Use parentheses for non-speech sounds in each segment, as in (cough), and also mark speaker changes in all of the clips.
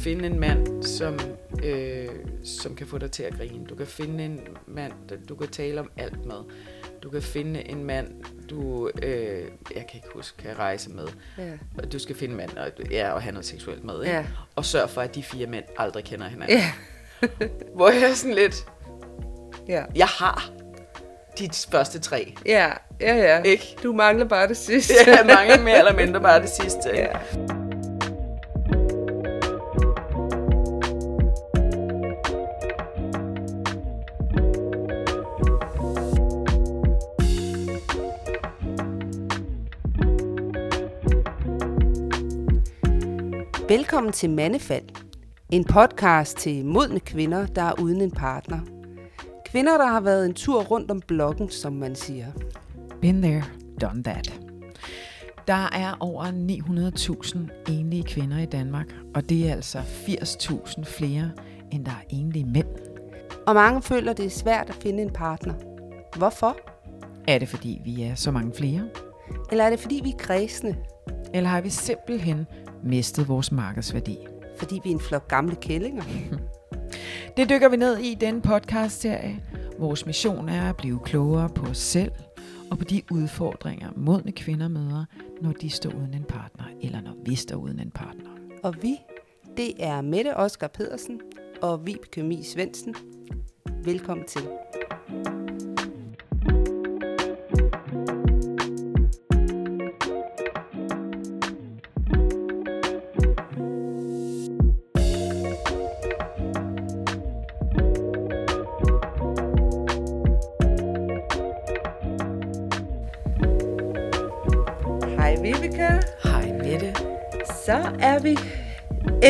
Speaker 1: finde en mand, som, øh, som kan få dig til at grine. Du kan finde en mand, du kan tale om alt med. Du kan finde en mand, du, øh, jeg kan ikke huske, kan rejse med.
Speaker 2: Ja.
Speaker 1: Og du skal finde en mand, og, ja, og have noget seksuelt med. Ikke?
Speaker 2: Ja.
Speaker 1: Og sørg for, at de fire mænd aldrig kender hinanden.
Speaker 2: Ja. (laughs)
Speaker 1: Hvor jeg er sådan lidt,
Speaker 2: Ja.
Speaker 1: jeg har de første tre.
Speaker 2: Ja, ja, ja.
Speaker 1: Ikke?
Speaker 2: Du mangler bare det sidste. (laughs)
Speaker 1: Jeg mangler mere eller mindre bare det sidste. ikke?
Speaker 2: ja. Velkommen til Mandefald, en podcast til modne kvinder, der er uden en partner. Kvinder, der har været en tur rundt om blokken, som man siger.
Speaker 3: Been there, done that. Der er over 900.000 enlige kvinder i Danmark, og det er altså 80.000 flere, end der er enlige mænd.
Speaker 2: Og mange føler, det er svært at finde en partner. Hvorfor?
Speaker 3: Er det fordi, vi er så mange flere?
Speaker 2: Eller er det fordi, vi er kredsende?
Speaker 3: Eller har vi simpelthen mistet vores markedsværdi?
Speaker 2: Fordi vi er en flok gamle kællinger? (laughs)
Speaker 3: Det dykker vi ned i den podcast-serie. Vores mission er at blive klogere på os selv og på de udfordringer, modne kvinder møder, når de står uden en partner, eller når vi står uden en partner.
Speaker 2: Og vi, det er Mette Oskar Pedersen og Vibeke Mi Svendsen. Velkommen til.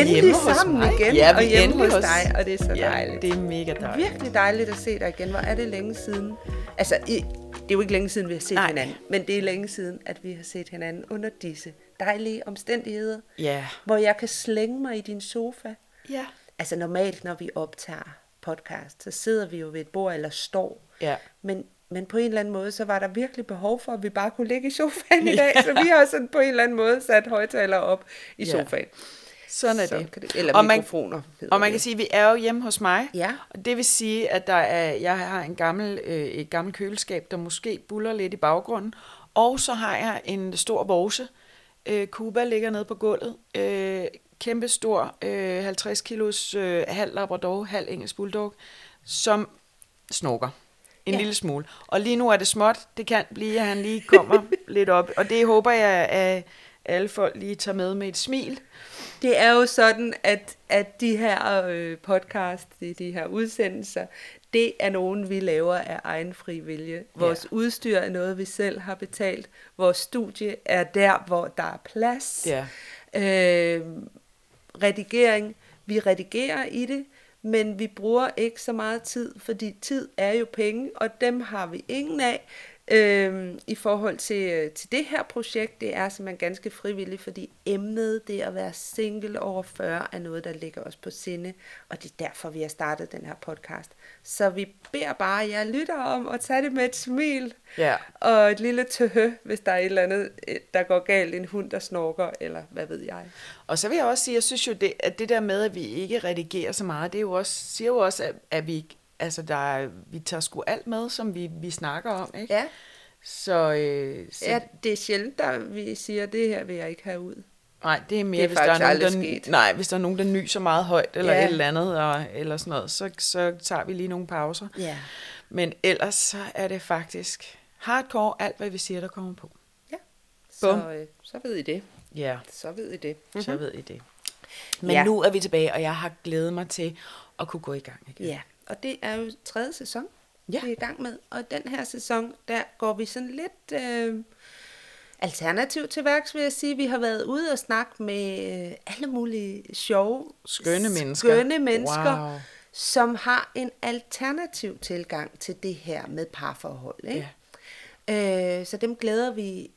Speaker 2: Endelig
Speaker 1: Hjemme hos
Speaker 2: sammen
Speaker 1: mig.
Speaker 2: igen,
Speaker 1: Ja,
Speaker 2: og
Speaker 1: er
Speaker 2: hjemme hos
Speaker 1: hos-
Speaker 2: dig, og det er så
Speaker 1: Ja,
Speaker 2: dejligt.
Speaker 1: det er mega dejligt.
Speaker 2: Virkelig dejligt at se dig igen. Hvor er det længe siden? Altså, i, det er jo ikke længe siden, vi har set
Speaker 1: Nej.
Speaker 2: hinanden, men det er længe siden, at vi har set hinanden under disse dejlige omstændigheder,
Speaker 1: Ja.
Speaker 2: hvor jeg kan slænge mig i din sofa.
Speaker 1: Ja.
Speaker 2: Altså normalt, når vi optager podcast, så sidder vi jo ved et bord eller står.
Speaker 1: Ja.
Speaker 2: Men, men på en eller anden måde, så var der virkelig behov for, at vi bare kunne ligge i sofaen i (laughs) dag. Så vi har sådan på en eller anden måde sat højtalere op i
Speaker 1: Ja.
Speaker 2: sofaen.
Speaker 1: Sådan er
Speaker 2: Så
Speaker 1: det.
Speaker 2: kan det- eller
Speaker 1: og man,
Speaker 2: mikrofoner, hedder
Speaker 1: Og man
Speaker 2: det.
Speaker 1: kan sige, at vi er jo hjemme hos mig.
Speaker 2: Ja.
Speaker 1: Og det vil sige, at der er, jeg har en gammel, øh, et gammelt køleskab, der måske buller lidt i baggrunden. Og så har jeg en stor vorse. Øh, Cuba ligger nede på gulvet. Øh, kæmpe stor, øh, 50 kilos, øh, halv labrador, halv engelsk bulldog, som snorker. En
Speaker 2: ja.
Speaker 1: lille smule. Og lige nu er det småt. Det kan blive, at han lige kommer (laughs) lidt op. Og det håber jeg, at alle folk lige tager med med et smil.
Speaker 2: Det er jo sådan, at, at de her øh, podcast, de, de her udsendelser, det er nogen, vi laver af egen fri vilje. Vores
Speaker 1: Ja.
Speaker 2: udstyr er noget, vi selv har betalt. Vores studie er der, hvor der er plads.
Speaker 1: Ja.
Speaker 2: Øh, redigering, vi redigerer i det, men vi bruger ikke så meget tid, fordi tid er jo penge, og dem har vi ingen af. Øhm, I forhold til, øh, til det her projekt, det er simpelthen ganske frivilligt, fordi emnet, det at være single over 40, er noget, der ligger os på sinde, og det er derfor, vi har startet den her podcast. Så vi beder bare jer lytter om at tage det med et smil,
Speaker 1: Ja.
Speaker 2: og et lille tøhø, hvis der er et eller andet, øh, der går galt, en hund, der snorker, eller hvad ved jeg.
Speaker 1: Og så vil jeg også sige, jeg synes jo, det, at det der med, at vi ikke redigerer så meget, det er jo også, siger jo også, at, at vi, altså der er, vi tager sgu alt med, som vi, vi snakker om, ikke?
Speaker 2: Ja,
Speaker 1: Så, øh, så
Speaker 2: Ja, det er sjældent, at vi siger, det her vil jeg ikke have ud.
Speaker 1: nej, det er mere,
Speaker 2: Det er
Speaker 1: hvis, der er nogen, der,
Speaker 2: sket.
Speaker 1: nej, hvis der er nogen, der nyser meget højt, eller
Speaker 2: Ja.
Speaker 1: et eller andet, og, eller sådan noget, så, så tager vi lige nogle pauser.
Speaker 2: Ja.
Speaker 1: Men ellers så er det faktisk hardcore, alt hvad vi siger, der kommer på.
Speaker 2: ja.
Speaker 1: Bum.
Speaker 2: Så, øh, så ved I det.
Speaker 1: Ja,
Speaker 2: Så ved I det.
Speaker 1: mm-hmm. så ved I det. Men
Speaker 2: ja.
Speaker 1: nu er vi tilbage, og jeg har glædet mig til at kunne gå i gang igen.
Speaker 2: Ja, og det er jo tredje sæson,
Speaker 1: Ja.
Speaker 2: vi er i gang med. Og den her sæson, der går vi sådan lidt øh, alternativ til værks, vil jeg sige. Vi har været ude og snakke med øh, alle mulige sjove,
Speaker 1: Skønne mennesker.
Speaker 2: skønne mennesker
Speaker 1: Wow.
Speaker 2: som har en alternativ tilgang til det her med parforhold. Ikke? Ja. Øh, så dem glæder vi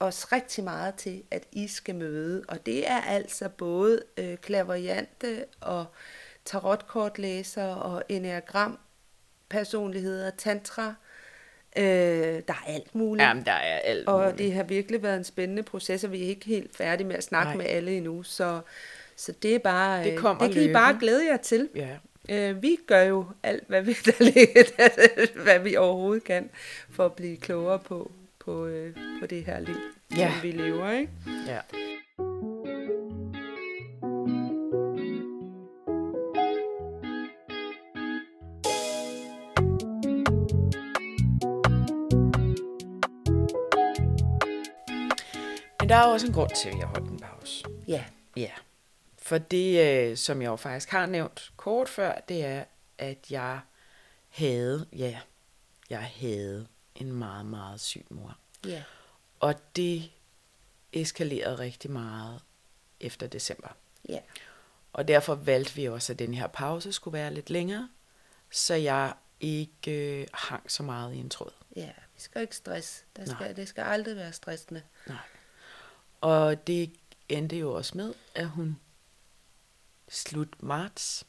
Speaker 2: os rigtig meget til, at I skal møde. Og det er altså både øh, klaverjante og tarotkortlæser og enneagram personligheder, tantra. Øh, der er alt muligt.
Speaker 1: Jamen, der er alt
Speaker 2: Og
Speaker 1: muligt.
Speaker 2: det har virkelig været en spændende proces, og vi er ikke helt færdige med at snakke
Speaker 1: Nej.
Speaker 2: med alle endnu. Så, Så det er bare,
Speaker 1: Det
Speaker 2: øh,
Speaker 1: kommer
Speaker 2: det kan I bare glæde jer til.
Speaker 1: Ja.
Speaker 2: Øh, vi gør jo alt, hvad vi, der ligger, (laughs) hvad vi overhovedet kan, for at blive klogere på, på, øh, på det her liv,
Speaker 1: Ja.
Speaker 2: som vi lever. Ikke?
Speaker 1: ja. Men der er jo også en grund til, at jeg holdt en pause.
Speaker 2: Ja.
Speaker 1: Ja, for det, øh, som jeg jo faktisk har nævnt kort før, det er, at jeg havde, ja, jeg havde en meget, meget syg mor.
Speaker 2: Ja.
Speaker 1: Og det eskalerede rigtig meget efter december.
Speaker 2: Ja.
Speaker 1: Og derfor valgte vi også, at den her pause skulle være lidt længere, så jeg ikke øh, hang så meget i en tråd.
Speaker 2: Ja, vi skal ikke stress. Der
Speaker 1: Nej.
Speaker 2: skal, det skal aldrig være stressende.
Speaker 1: Nej. Og det endte jo også med, at hun slut marts,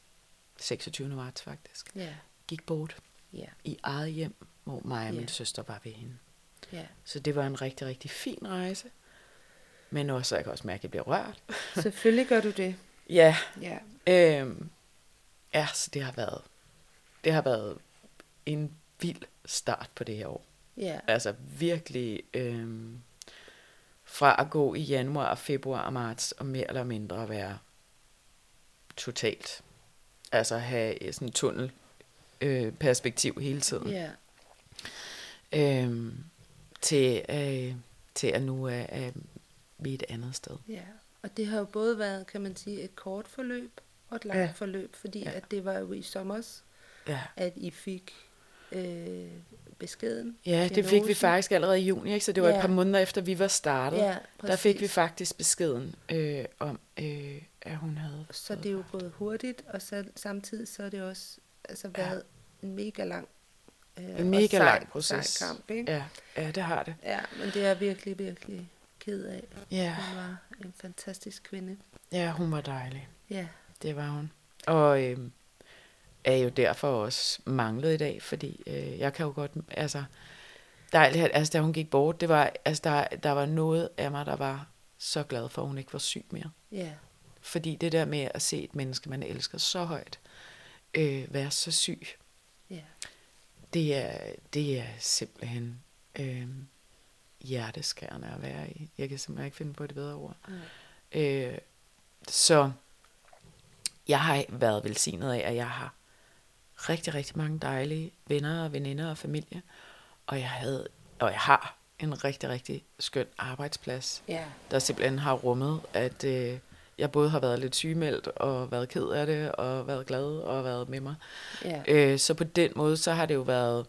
Speaker 1: 26. marts faktisk,
Speaker 2: Ja.
Speaker 1: gik bort
Speaker 2: Ja.
Speaker 1: i eget hjem, hvor mig og min
Speaker 2: Ja.
Speaker 1: søster var ved hende.
Speaker 2: Ja.
Speaker 1: Så det var en rigtig, rigtig fin rejse. Men også, jeg kan også mærke, at jeg bliver rørt.
Speaker 2: Selvfølgelig gør du det. (laughs)
Speaker 1: Ja,
Speaker 2: Ja.
Speaker 1: øhm, ja, så det har været, det har været en vild start på det her år.
Speaker 2: Ja.
Speaker 1: Altså virkelig øhm, fra at gå i januar, februar og marts og mere eller mindre at være totalt. Altså have sådan en tunnel øh, perspektiv hele tiden.
Speaker 2: Ja.
Speaker 1: Øhm, til, øh, til at nu er, er vi et andet sted.
Speaker 2: Ja. Og det har jo både været, kan man sige, et kort forløb og et langt
Speaker 1: Ja.
Speaker 2: forløb, fordi
Speaker 1: Ja.
Speaker 2: ja. at det var jo i sommer,
Speaker 1: Ja,
Speaker 2: at I fik øh, beskeden.
Speaker 1: ja det fik vi faktisk allerede i juni, ikke? så det var ja. et par måneder efter vi var startet.
Speaker 2: Ja,
Speaker 1: der fik vi faktisk beskeden øh, om, øh, at hun havde
Speaker 2: Så det er jo gået hurtigt, og så, samtidig så er det også altså,
Speaker 1: Ja.
Speaker 2: været en mega lang øh,
Speaker 1: en
Speaker 2: og
Speaker 1: mega
Speaker 2: sej-
Speaker 1: lang proces.
Speaker 2: Sej kamp, ikke?
Speaker 1: Ja, ja, det har det.
Speaker 2: ja, men det er jeg virkelig, virkelig ked af.
Speaker 1: Ja,
Speaker 2: Hun var en fantastisk kvinde.
Speaker 1: ja hun var dejlig.
Speaker 2: Ja,
Speaker 1: Det var hun. Og øh, er jo derfor også manglet i dag, fordi øh, jeg kan jo godt, altså, at- altså da hun gik bort, det var, altså der, der var noget af mig, der var så glad for, at hun ikke var syg mere.
Speaker 2: ja,
Speaker 1: Fordi det der med at se et menneske, man elsker så højt, øh, være så syg,
Speaker 2: ja,
Speaker 1: det er, det er simpelthen øh, hjerteskærende at være i. Jeg kan simpelthen ikke finde på et bedre ord.
Speaker 2: ja.
Speaker 1: Øh, så jeg har været velsignet af, at jeg har rigtig, rigtig mange dejlige venner og veninder og familie. Og jeg havde, og jeg har en rigtig, rigtig skøn arbejdsplads,
Speaker 2: ja.
Speaker 1: der simpelthen har rummet, at øh, jeg både har været lidt sygemeldt og været ked af det, og været glad og været med mig.
Speaker 2: ja.
Speaker 1: Øh, så på den måde, så har det jo været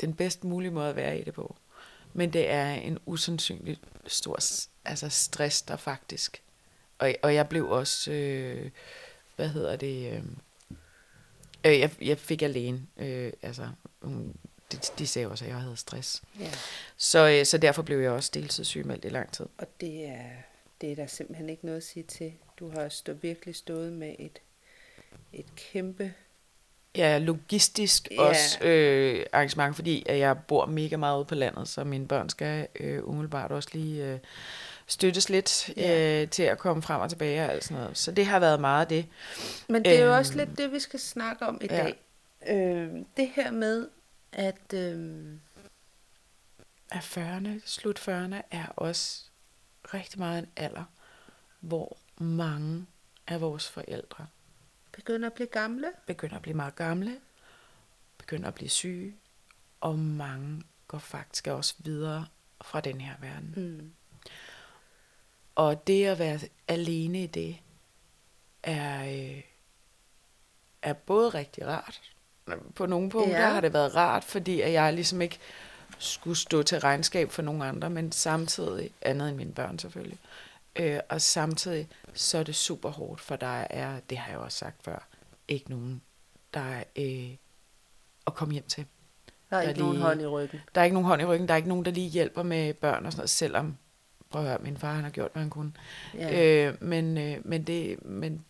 Speaker 1: den bedst mulige måde at være i det på. Men det er en usandsynlig stor altså stress, der faktisk. Og, og jeg blev også, øh, hvad hedder det, øh, øh, jeg, jeg fik alene, øh, altså, hun, de, de sagde også, at jeg havde stress.
Speaker 2: ja.
Speaker 1: Så, øh, så derfor blev jeg også deltidssygemeldt i lang tid.
Speaker 2: Og det er, det er der simpelthen ikke noget at sige til. Du har stå, virkelig stået med et, et kæmpe...
Speaker 1: Ja, logistisk
Speaker 2: Ja.
Speaker 1: også øh, arrangement, fordi at jeg bor mega meget ude på landet, så mine børn skal øh, umiddelbart også lige øh, støttes lidt
Speaker 2: Ja.
Speaker 1: øh, til at komme frem og tilbage og alt sådan noget. Så det har været meget af det.
Speaker 2: Men det er jo
Speaker 1: Øhm,
Speaker 2: også lidt det, vi skal snakke om i
Speaker 1: ja.
Speaker 2: dag. Øh, det her med, at... Øh,
Speaker 1: At 40'erne, slut 40'erne, er også rigtig meget en alder, hvor mange af vores forældre
Speaker 2: begynder at blive gamle.
Speaker 1: begynder at blive meget gamle, begynder at blive syge, og mange går faktisk også videre fra den her verden.
Speaker 2: Mm.
Speaker 1: Og det at være alene i det, er, øh, er både rigtig rart. På nogle punkter
Speaker 2: Ja.
Speaker 1: har det været rart, fordi at jeg ligesom ikke skulle stå til regnskab for nogle andre, men samtidig, andet end mine børn selvfølgelig, øh, og samtidig så er det super hårdt, for der er, det har jeg også sagt før, ikke nogen, der er øh, at komme hjem til.
Speaker 2: Der er
Speaker 1: Der
Speaker 2: ikke
Speaker 1: er
Speaker 2: nogen
Speaker 1: lige-
Speaker 2: hånd i ryggen.
Speaker 1: Der er ikke nogen hånd i ryggen, der er ikke nogen, der lige hjælper med børn og sådan noget, selvom, prøv at høre, min far han har gjort, hvad han kunne.
Speaker 2: Ja.
Speaker 1: Øh, men, øh, men, det, men,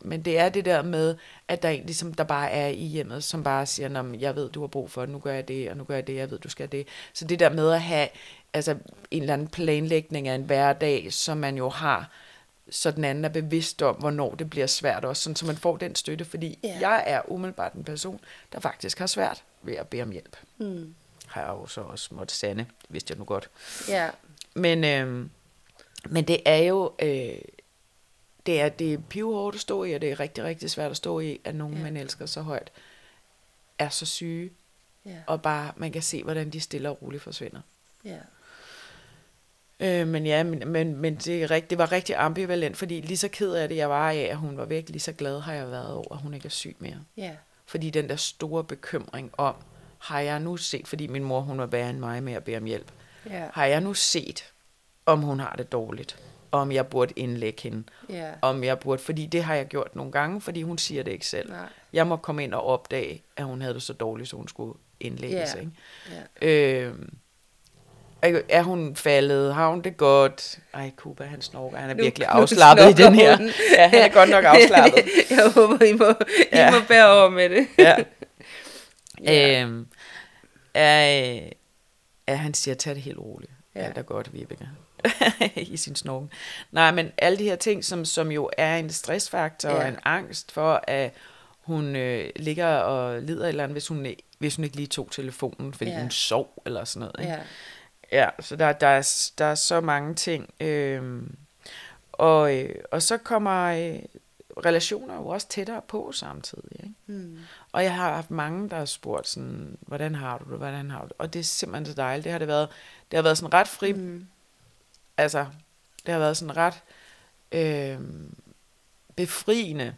Speaker 1: men det er det der med, at der er en, ligesom, der bare er i hjemmet, som bare siger, jeg ved, du har brug for det, nu gør jeg det, og nu gør jeg det, jeg ved, du skal det. Så det der med at have altså, en eller anden planlægning af en hverdag, som man jo har så den anden er bevidst om, hvornår det bliver svært også, sådan, så man får den støtte, fordi
Speaker 2: Ja.
Speaker 1: jeg er umiddelbart en person, der faktisk har svært ved at bede om hjælp.
Speaker 2: Mm.
Speaker 1: Har jeg jo så også måtte sande, det vidste jeg nu godt.
Speaker 2: Ja.
Speaker 1: Men, øh, men det er jo, øh, det er, det er pivhårdt at stå i, og det er rigtig, rigtig svært at stå i, at nogen,
Speaker 2: Ja.
Speaker 1: man elsker så højt, er så syge,
Speaker 2: Ja.
Speaker 1: og bare man kan se, hvordan de stille og roligt forsvinder.
Speaker 2: Ja.
Speaker 1: Øh, men ja, men, men, men det, er rigt, det var rigtig ambivalent, fordi lige så ked af det, jeg var af, at hun var væk, lige så glad har jeg været over, at hun ikke er syg mere.
Speaker 2: Ja.
Speaker 1: Fordi den der store bekymring om, har jeg nu set, fordi min mor hun var værre end mig med at bede om hjælp,
Speaker 2: Ja.
Speaker 1: har jeg nu set, om hun har det dårligt, om jeg burde indlægge hende,
Speaker 2: Ja.
Speaker 1: om jeg burde, fordi det har jeg gjort nogle gange, fordi hun siger det ikke selv.
Speaker 2: Nej.
Speaker 1: Jeg må komme ind og opdage, at hun havde det så dårligt, så hun skulle indlægges.
Speaker 2: Ja.
Speaker 1: Ikke?
Speaker 2: Ja.
Speaker 1: Øh, er- hun faldet? Har hun det godt? Ej, Kuba, han snorker. Han er
Speaker 2: Nu-
Speaker 1: virkelig afslappet i den her.
Speaker 2: hun.
Speaker 1: Ja, han er godt nok (laughs) afslappet. (laughs)
Speaker 2: Jeg håber, I må, I
Speaker 1: Ja.
Speaker 2: må bære over med det.
Speaker 1: ja. (laughs)
Speaker 2: Ja.
Speaker 1: Øhm, er, er, han siger, tag det helt roligt.
Speaker 2: Ja.
Speaker 1: Alt er godt, Vibeke. (laughs) I sin snorken. Nej, men alle de her ting, som, som jo er en stressfaktor ja. Og en angst for, at hun øh, ligger og lider eller andet, hvis hun, hvis hun ikke lige tog telefonen, fordi
Speaker 2: ja.
Speaker 1: hun sov eller sådan noget. Ikke?
Speaker 2: Ja.
Speaker 1: Ja, så der, der, er, der er så mange ting. Øhm, og, øh, og så kommer øh, relationer jo også tættere på samtidig. Ikke?
Speaker 2: Mm.
Speaker 1: Og jeg har haft mange, der har spurgt sådan, hvordan har du det, hvordan har du det? Og det er simpelthen så dejligt. Det har det været, det har været sådan ret fri, mm. Altså, det har været sådan ret øh, befriende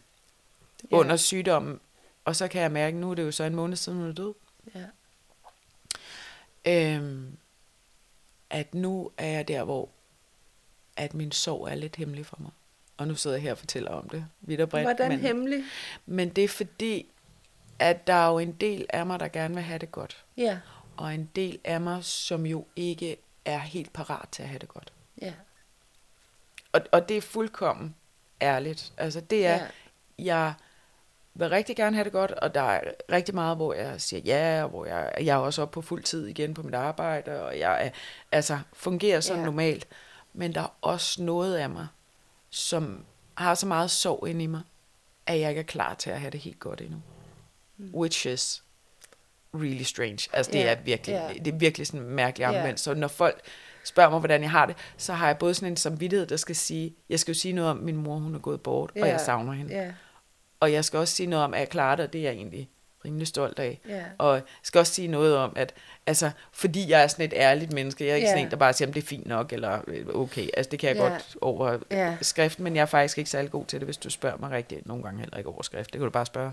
Speaker 2: ja.
Speaker 1: under sygdommen. Og så kan jeg mærke, nu er det jo så en måned siden, hun er død.
Speaker 2: Ja.
Speaker 1: Øhm, at nu er jeg der, hvor at min sorg er lidt hemmelig for mig. Og nu sidder jeg her og fortæller om det vidt og bredt.
Speaker 2: Hvordan
Speaker 1: men,
Speaker 2: hemmelig?
Speaker 1: men det er fordi, at der er jo en del af mig, der gerne vil have det godt.
Speaker 2: Ja.
Speaker 1: Og en del af mig, som jo ikke er helt parat til at have det godt.
Speaker 2: Ja.
Speaker 1: Og, og det er fuldkommen ærligt. Altså det er,
Speaker 2: Ja.
Speaker 1: jeg vil rigtig gerne have det godt, og der er rigtig meget, hvor jeg siger ja, og hvor jeg, jeg er også oppe på fuld tid igen på mit arbejde, og jeg er, altså, fungerer sådan
Speaker 2: ja.
Speaker 1: normalt. Men der er også noget af mig, som har så meget sorg ind i mig, at jeg ikke er klar til at have det helt godt endnu. Mm. Which is really strange. Altså det
Speaker 2: Ja,
Speaker 1: er virkelig,
Speaker 2: ja.
Speaker 1: det er virkelig sådan en mærkelig
Speaker 2: Ja.
Speaker 1: argument. Så når folk spørger mig, hvordan jeg har det, så har jeg både sådan en samvittighed, der skal sige, jeg skal jo sige noget om, min mor hun er gået bort, og
Speaker 2: Ja.
Speaker 1: jeg savner hende.
Speaker 2: Ja.
Speaker 1: Og jeg skal også sige noget om, at jeg klarer det, og det er jeg egentlig rimelig stolt af.
Speaker 2: Ja.
Speaker 1: Og jeg skal også sige noget om, at altså, fordi jeg er sådan et ærligt menneske, jeg er ikke
Speaker 2: Ja.
Speaker 1: sådan en, der bare siger, at det er fint nok, eller øh, okay, altså det kan jeg
Speaker 2: Ja.
Speaker 1: godt over
Speaker 2: Ja.
Speaker 1: skriften, men jeg er faktisk ikke særlig god til det, hvis du spørger mig rigtigt. Nogle gange heller ikke over skrift, det kan du bare spørge.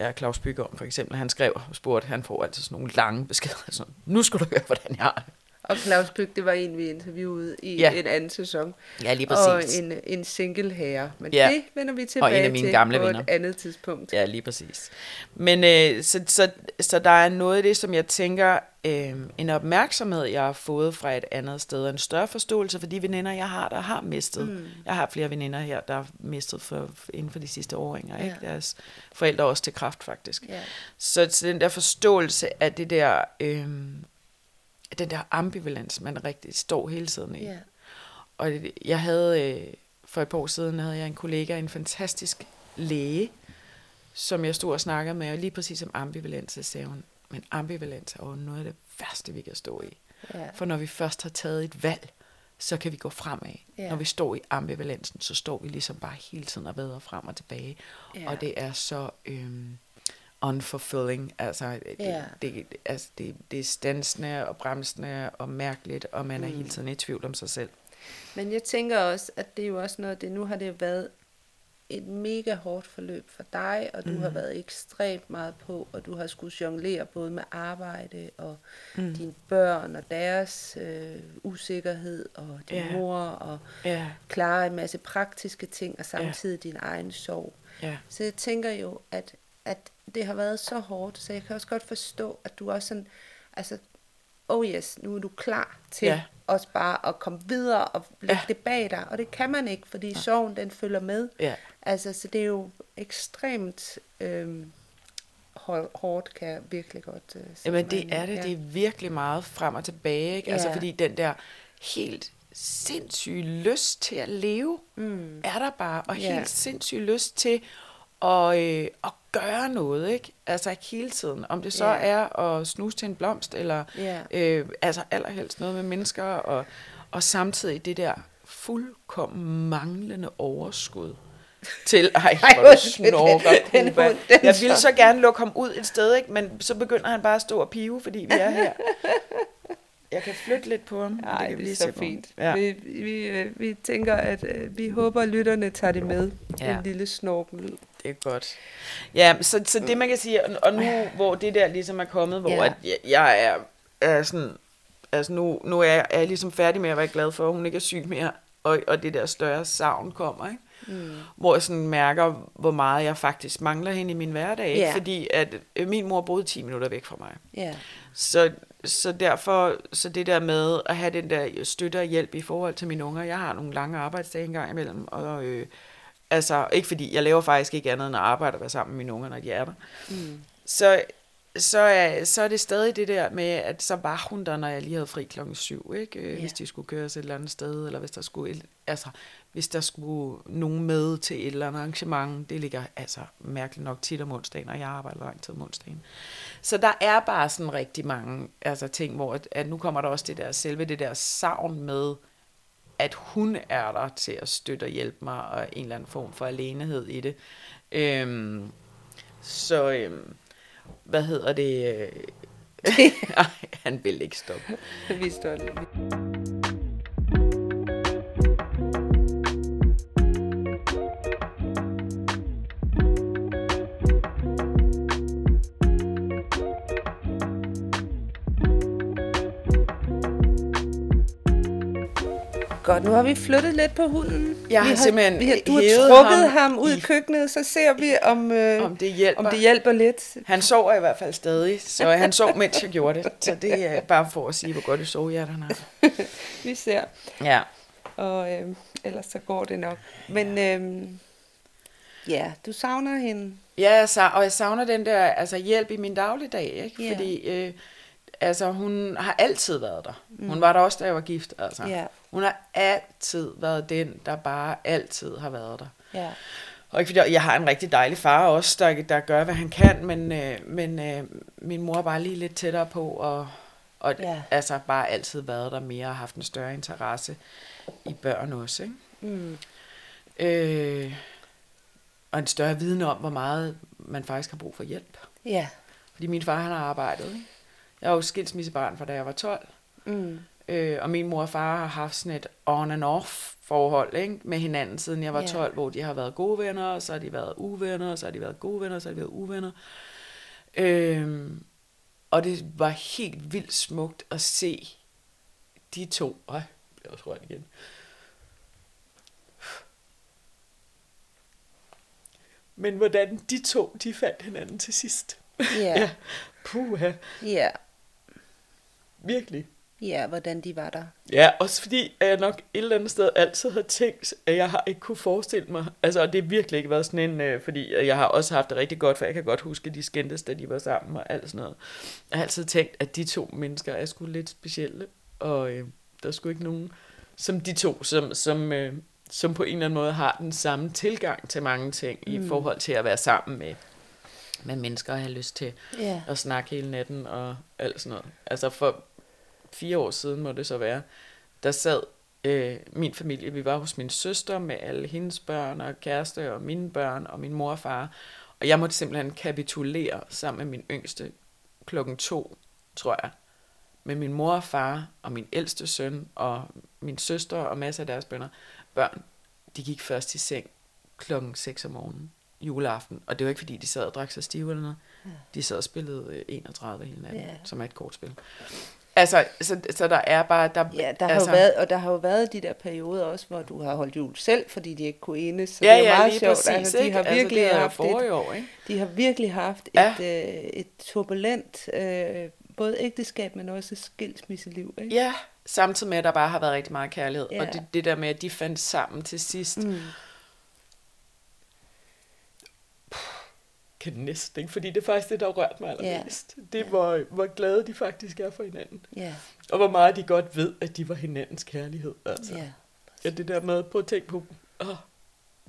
Speaker 1: Ja, Claus Bygger for eksempel, han skrev og spurgte, han får altid sådan nogle lange beskeder, sådan, nu skal du høre, hvordan jeg har det.
Speaker 2: Og Claus Byg, det var en, vi interviewede i
Speaker 1: Ja.
Speaker 2: en anden sæson.
Speaker 1: Ja, lige
Speaker 2: Og
Speaker 1: præcis.
Speaker 2: en, en single herre. Men
Speaker 1: Ja.
Speaker 2: det vender vi tilbage
Speaker 1: af mine
Speaker 2: til
Speaker 1: gamle
Speaker 2: på
Speaker 1: venner.
Speaker 2: et andet tidspunkt.
Speaker 1: Ja, lige præcis. Men øh, så, så, så der er noget af det, som jeg tænker, øh, en opmærksomhed, jeg har fået fra et andet sted, og en større forståelse for de veninder, jeg har, der har mistet. Mm. Jeg har flere veninder her, der har mistet for, inden for de sidste åringer.
Speaker 2: Ja.
Speaker 1: Ikke? Deres forældre også til kraft, faktisk.
Speaker 2: Ja.
Speaker 1: Så, så den der forståelse af det der, øh, den der ambivalens, man rigtig står hele tiden i.
Speaker 2: Ja.
Speaker 1: Og jeg havde, øh, for et par år siden, havde jeg en kollega, en fantastisk læge, som jeg stod og snakkede med, og lige præcis om ambivalens, så sagde hun, men ambivalens er jo noget af det værste, vi kan stå i.
Speaker 2: Ja.
Speaker 1: For når vi først har taget et valg, så kan vi gå fremad.
Speaker 2: Ja.
Speaker 1: Når vi står i ambivalensen, så står vi ligesom bare hele tiden og vader frem og tilbage.
Speaker 2: Ja.
Speaker 1: Og det er så øhm, unfulfilling. Altså, det,
Speaker 2: Ja.
Speaker 1: det, altså det, det er stansende og bremsende og mærkeligt, og man er
Speaker 2: Mm.
Speaker 1: hele tiden i tvivl om sig selv.
Speaker 2: Men jeg tænker også, at det er jo også noget det, nu har det jo været et mega hårdt forløb for dig, og du mm. har været ekstremt meget på, og du har skulle jonglere både med arbejde og mm. dine børn og deres øh, usikkerhed og din
Speaker 1: Ja.
Speaker 2: mor og
Speaker 1: Ja,
Speaker 2: klare en masse praktiske ting og samtidig din egen sorg.
Speaker 1: ja,
Speaker 2: Så jeg tænker jo, at, at det har været så hårdt, så jeg kan også godt forstå, at du også sådan, altså, oh yes, nu er du klar til
Speaker 1: Ja.
Speaker 2: også bare at komme videre og lægge
Speaker 1: Ja.
Speaker 2: det bag dig. Og det kan man ikke, fordi sorgen den følger med.
Speaker 1: ja.
Speaker 2: Altså, så det er jo ekstremt hår- hårdt, kan jeg virkelig godt øh, sætte
Speaker 1: Jamen det er det,
Speaker 2: Ja.
Speaker 1: det er virkelig meget frem og tilbage, ikke? Altså
Speaker 2: Ja.
Speaker 1: fordi den der helt sindssyg lyst til at leve,
Speaker 2: Mm.
Speaker 1: er der bare, og
Speaker 2: Ja.
Speaker 1: helt sindssyg lyst til at, øh, at gøre noget, ikke? Altså hele tiden. Om det så
Speaker 2: Ja.
Speaker 1: er at snuse til en blomst, eller
Speaker 2: Ja.
Speaker 1: øh, altså allerhelst noget med mennesker, og, og samtidig det der fuldkommen manglende overskud til, ej, hvor du snorker, Cuba. Jeg ville
Speaker 2: så-
Speaker 1: så gerne lukke ham ud et sted, ikke? men så begynder han bare at stå og pive, fordi vi er her. (laughs) Jeg kan flytte lidt på ham.
Speaker 2: Nej,
Speaker 1: kan vi
Speaker 2: det, er så fint.
Speaker 1: Ja.
Speaker 2: Vi, vi, øh, vi tænker, at øh, vi håber, at lytterne tager det med.
Speaker 1: Ja.
Speaker 2: En lille snorkenlyd.
Speaker 1: Det er godt. Ja, så, så det man kan sige, og, nu hvor det der ligesom er kommet, hvor
Speaker 2: Ja.
Speaker 1: at jeg, jeg er, er sådan, altså nu, nu er jeg, er jeg ligesom færdig med at være glad for, at hun ikke er syg mere, og, og det der større savn kommer, ikke?
Speaker 2: Mm.
Speaker 1: hvor jeg sådan mærker, hvor meget jeg faktisk mangler hende i min hverdag, ikke?
Speaker 2: Ja.
Speaker 1: fordi at øh, min mor boede 10 minutter væk fra mig.
Speaker 2: Ja.
Speaker 1: Så, så derfor, så det der med at have den der støtte og hjælp i forhold til mine unger, jeg har nogle lange arbejdsdage engang imellem, og øh, altså, ikke fordi, jeg laver faktisk ikke andet end at arbejde og være sammen med mine unger, når de er der.
Speaker 2: Mm.
Speaker 1: Så, så, er, så er det stadig det der med, at så var hun der, når jeg lige havde fri klokken syv, ikke? Øh,
Speaker 2: Ja.
Speaker 1: hvis de skulle køres et eller andet sted, eller hvis der skulle, et- altså, hvis der skulle nogen med til et eller andet arrangement, det ligger altså mærkeligt nok tit om onsdagen, og jeg arbejder lang tid om onsdagen. Så der er bare sådan rigtig mange altså, ting, hvor at, at nu kommer der også det der selve det der savn med, at hun er der til at støtte og hjælpe mig, og en eller anden form for alenehed i det. Øhm, så, øhm, hvad hedder det? (laughs) øh, Ej, han vil ikke stoppe.
Speaker 2: Vi står lige. Godt, nu har vi flyttet lidt på hunden.
Speaker 1: Jeg
Speaker 2: vi
Speaker 1: har simpelthen
Speaker 2: vi har, Du har trukket ham,
Speaker 1: ham
Speaker 2: ud i køkkenet, så ser vi, om, øh,
Speaker 1: Om det hjælper.
Speaker 2: om det hjælper lidt.
Speaker 1: Han sover i hvert fald stadig, så (laughs) han sov, mens jeg gjorde det. Så det er bare for at sige, hvor godt det sovehjerte han har. (laughs)
Speaker 2: Vi ser,
Speaker 1: Ja.
Speaker 2: og øh, ellers så går det nok. Men øh, ja, du savner hende.
Speaker 1: Ja, jeg og jeg savner den der altså, hjælp i min dagligdag, ikke?
Speaker 2: Ja.
Speaker 1: Fordi øh, altså, hun har altid været der. Mm. Hun var der også, da jeg var gift. Altså.
Speaker 2: Ja.
Speaker 1: Hun har altid været den, der bare altid har været der.
Speaker 2: Ja.
Speaker 1: Og ikke fordi jeg har en rigtig dejlig far også, der, der gør, hvad han kan, men, øh, men øh, min mor er bare lige lidt tættere på, og, og
Speaker 2: ja.
Speaker 1: altså bare altid været der mere og haft en større interesse i børn også. Ikke?
Speaker 2: Mm.
Speaker 1: Øh, og en større viden om, hvor meget man faktisk har brug for hjælp.
Speaker 2: Ja.
Speaker 1: Fordi min far, han har arbejdet. Ikke? Jeg er jo skilsmissebarn fra da jeg var 12.
Speaker 2: Mm.
Speaker 1: Øh, og min mor og far har haft sådan et on and off forhold ikke? med hinanden, siden jeg var
Speaker 2: Ja.
Speaker 1: 12, hvor de har været gode venner, og så har de været uvenner, og så har de været gode venner, og så har de været uvenner. Øh, og det var helt vildt smukt at se de to. Ej, jeg bliver også rørt igen. Men hvordan de to, de fandt hinanden til sidst.
Speaker 2: Ja. (laughs)
Speaker 1: Puha,
Speaker 2: Ja.
Speaker 1: Virkelig.
Speaker 2: Ja, hvordan de var der.
Speaker 1: Ja, også fordi at jeg nok et eller andet sted altid har tænkt, at jeg har ikke kunne forestille mig, altså og det har virkelig ikke været sådan en, øh, fordi jeg har også haft det rigtig godt, for jeg kan godt huske, at de skændtes, da de var sammen og alt sådan noget. Jeg har altid tænkt, at de to mennesker er sgu lidt specielle, og øh, der er sgu ikke nogen, som de to, som, som, øh, som på en eller anden måde har den samme tilgang til mange ting, mm. i forhold til at være sammen med, med mennesker og have lyst til
Speaker 2: Ja.
Speaker 1: og snakke hele natten og alt sådan noget. Altså for fire år siden må det så være, der sad øh, min familie, vi var hos min søster med alle hendes børn og kæreste og mine børn og min mor og far, og jeg måtte simpelthen kapitulere sammen med min yngste klokken to, tror jeg, med min mor og far og min ældste søn og min søster og masser af deres bønner. Børn, de gik først i seng klokken 6 om morgenen juleaften, og det var ikke fordi, de sad og drak sig stive eller noget. De sad og spillede øh, 31 hele natten,
Speaker 2: Ja.
Speaker 1: som er et kortspil. Altså, så, så der er bare... Der,
Speaker 2: Ja, der har
Speaker 1: altså,
Speaker 2: jo været, og der har jo været de der perioder også, hvor du har holdt jul selv, fordi de ikke kunne enes. Så
Speaker 1: ja,
Speaker 2: det er
Speaker 1: ja,
Speaker 2: meget
Speaker 1: lige
Speaker 2: sjovt.
Speaker 1: præcis,
Speaker 2: altså, de har virkelig
Speaker 1: altså, det
Speaker 2: haft et,
Speaker 1: år, ikke?
Speaker 2: de har virkelig haft
Speaker 1: Ja.
Speaker 2: et, øh, et turbulent, øh, både ægteskab, men også skilsmisseliv. Ikke?
Speaker 1: Ja, samtidig med, at der bare har været rigtig meget kærlighed.
Speaker 2: Ja.
Speaker 1: Og det, det der med, at de fandt sammen til sidst,
Speaker 2: Mm.
Speaker 1: Kan næsten ikke, fordi det er faktisk det, der har rørt mig allermest. Yeah. Det er, hvor, hvor glade de faktisk er for hinanden.
Speaker 2: Ja.
Speaker 1: Og hvor meget de godt ved, at de var hinandens kærlighed. Altså.
Speaker 2: Ja.
Speaker 1: Ja, det der med, prøv at tænke på, åh,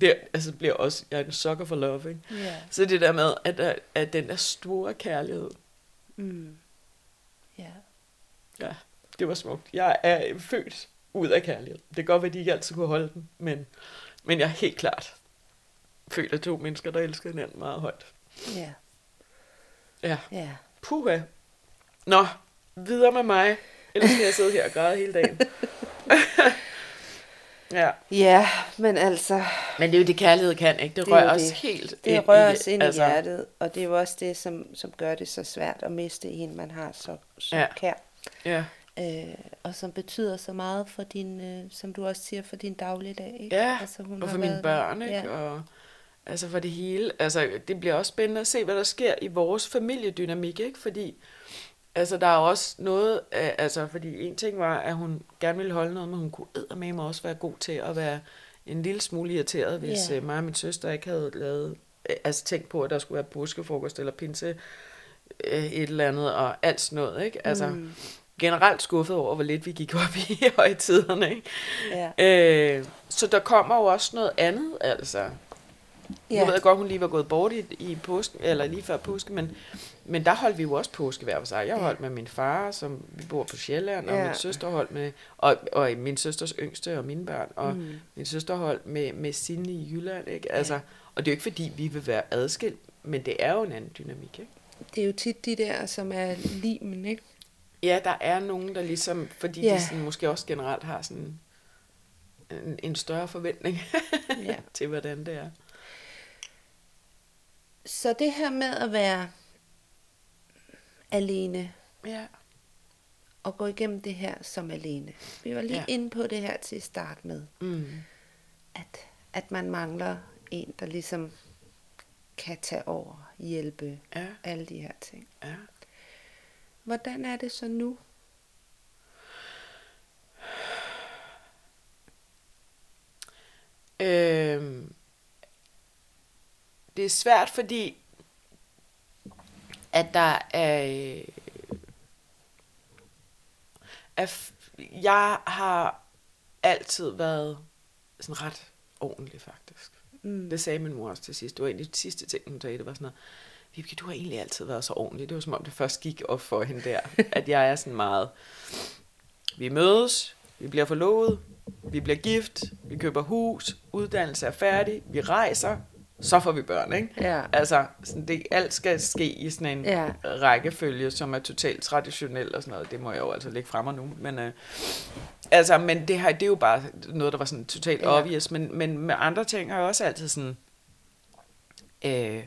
Speaker 1: det altså, bliver også, jeg er en sucker for love, ikke?
Speaker 2: Ja.
Speaker 1: Så det der med, at, at den der store kærlighed,
Speaker 2: Mm. Ja.
Speaker 1: ja, det var smukt. Jeg er født ud af kærlighed. Det kan godt være, at de ikke altid kunne holde den, men, men jeg er helt klart født af to mennesker, der elsker hinanden meget højt.
Speaker 2: Ja.
Speaker 1: Ja,
Speaker 2: Ja.
Speaker 1: puha. Nå, videre med mig. Ellers skal jeg sidde her og græde hele dagen. (laughs) ja,
Speaker 2: Ja, men altså,
Speaker 1: men det er jo det, kærlighed kan, ikke? Det
Speaker 2: Det er
Speaker 1: rører os
Speaker 2: det.
Speaker 1: helt
Speaker 2: det rører os ind
Speaker 1: altså,
Speaker 2: i hjertet, og det er jo også det, som, som gør det så svært at miste en, man har så, så
Speaker 1: Ja.
Speaker 2: ja. kær.
Speaker 1: Ja,
Speaker 2: Øh, og som betyder så meget for din, øh, som du også siger, for din dagligdag. Ikke?
Speaker 1: ja.
Speaker 2: altså, hun
Speaker 1: og
Speaker 2: har
Speaker 1: for mine
Speaker 2: været-
Speaker 1: børn, ikke?
Speaker 2: Ja.
Speaker 1: Og, altså for det hele. Altså, det bliver også spændende at se, hvad der sker i vores familiedynamik, ikke? Fordi, altså, der er også noget, altså, fordi en ting var, at hun gerne ville holde noget, men hun kunne eddermame også være god til at være en lille smule irriteret, hvis yeah. mig og min søster ikke havde lavet, øh, altså tænkt på, at der skulle være påskefrokost eller pinse, øh, et eller andet, og alt sådan noget, ikke? Altså, mm. generelt skuffet over, hvor lidt vi gik op (laughs) i højtiderne, ikke?
Speaker 2: Ja.
Speaker 1: Øh, så der kommer jo også noget andet, altså. Ja.
Speaker 2: Ja.
Speaker 1: Nu ved jeg godt, hun lige var gået bort i, i påsken, eller lige før påske, men, men der holdt vi jo også påske hver for sig. Jeg holdt med min far, som vi bor på Sjælland, og
Speaker 2: Ja.
Speaker 1: min søster holdt med, og, og min søsters yngste og mine børn, og mm. min søster holdt med, med sine i Jylland, ikke? Altså, og det er jo ikke fordi, vi vil være adskilt, men det er jo en anden dynamik, ikke?
Speaker 2: Det er jo tit de der, som er limen, ikke?
Speaker 1: Ja, der er nogen, der ligesom, fordi ja.
Speaker 2: Ja.
Speaker 1: de sådan, måske også generelt har sådan en, en større forventning
Speaker 2: Ja. (laughs)
Speaker 1: til, hvordan det er.
Speaker 2: Så det her med at være alene
Speaker 1: Ja.
Speaker 2: og gå igennem det her som alene. Vi var lige
Speaker 1: Ja.
Speaker 2: inde på det her til at starte med,
Speaker 1: Mm.
Speaker 2: at, at man mangler en, der ligesom kan tage over, hjælpe,
Speaker 1: Ja,
Speaker 2: alle de her ting.
Speaker 1: ja.
Speaker 2: Hvordan er det så nu?
Speaker 1: Øhm, det er svært, fordi at der er, øh, f- jeg har altid været sådan ret ordentlig, faktisk.
Speaker 2: Mm.
Speaker 1: Det sagde min mor også til sidst. Det var egentlig det sidste ting, hun sagde. Det var sådan noget, Vibeke, du har egentlig altid været så ordentlig. Det var som om, det først gik op for hende der. (laughs) at jeg er sådan meget... Vi mødes, vi bliver forlovet, vi bliver gift, vi køber hus, uddannelse er færdig, vi rejser, så får vi børn, ikke?
Speaker 2: Ja.
Speaker 1: Altså, sådan det, alt skal ske i sådan en
Speaker 2: Ja.
Speaker 1: rækkefølge, som er totalt traditionel og sådan noget. Det må jeg jo altså lægge frem nu. Men, øh, altså, men det, her, det er jo bare noget, der var sådan totalt
Speaker 2: Ja.
Speaker 1: obvious. Men, men med andre ting er jeg også altid sådan... Øh,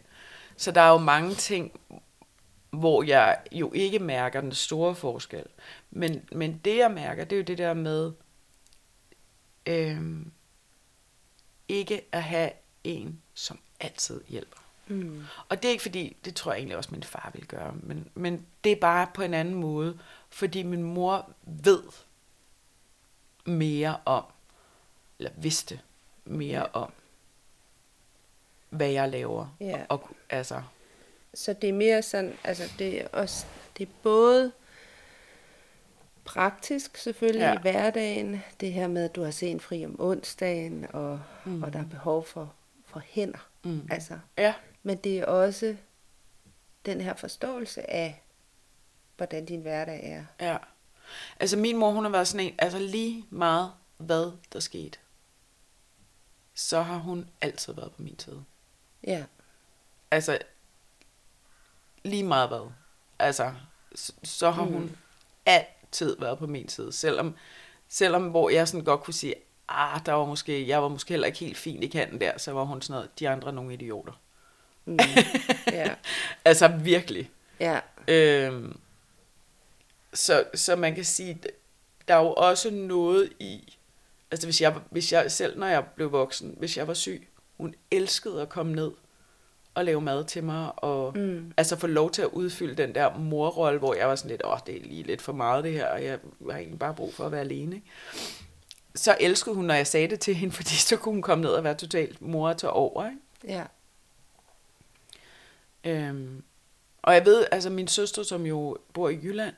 Speaker 1: så der er jo mange ting, hvor jeg jo ikke mærker den store forskel. Men, men det, jeg mærker, det er jo det der med øh, ikke at have en, som altid hjælper.
Speaker 2: Mm.
Speaker 1: Og det er ikke fordi, det tror jeg egentlig også min far ville gøre, men, men det er bare på en anden måde, fordi min mor ved mere om, eller vidste mere om, hvad jeg laver.
Speaker 2: Ja.
Speaker 1: Og, og, altså,
Speaker 2: Så det er mere sådan, altså det er også, det er både praktisk selvfølgelig
Speaker 1: Ja.
Speaker 2: ja. i hverdagen, det her med, at du har sen fri om onsdagen, og, mm. og der er behov for, for hænder.
Speaker 1: Mm.
Speaker 2: Altså,
Speaker 1: ja,
Speaker 2: men det er også den her forståelse af, hvordan din hverdag er.
Speaker 1: ja. Altså min mor, hun har været sådan en, altså lige meget hvad der skete, så har hun altid været på min side.
Speaker 2: Ja,
Speaker 1: Altså, lige meget hvad. Altså, så, så har hun altid været på min side. Selvom, selvom hvor jeg sådan godt kunne sige, ah, der var måske, jeg var måske heller ikke helt fin i kanten der, så var hun sådan noget, de andre er nogle idioter.
Speaker 2: mm. ja, (laughs)
Speaker 1: Altså virkelig.
Speaker 2: ja,
Speaker 1: Øhm, så, så man kan sige, der er jo også noget i, altså hvis jeg, hvis jeg selv, når jeg blev voksen, hvis jeg var syg, hun elskede at komme ned og lave mad til mig, og
Speaker 2: Mm.
Speaker 1: altså få lov til at udfylde den der morrolle, hvor jeg var sådan lidt, åh, det er lige lidt for meget det her, og jeg har egentlig bare brug for at være alene. Ikke? Så elskede hun, når jeg sagde det til hende, fordi så kunne hun komme ned og være totalt mor til over. Ikke?
Speaker 2: ja,
Speaker 1: Øhm, og jeg ved, altså min søster, som jo bor i Jylland,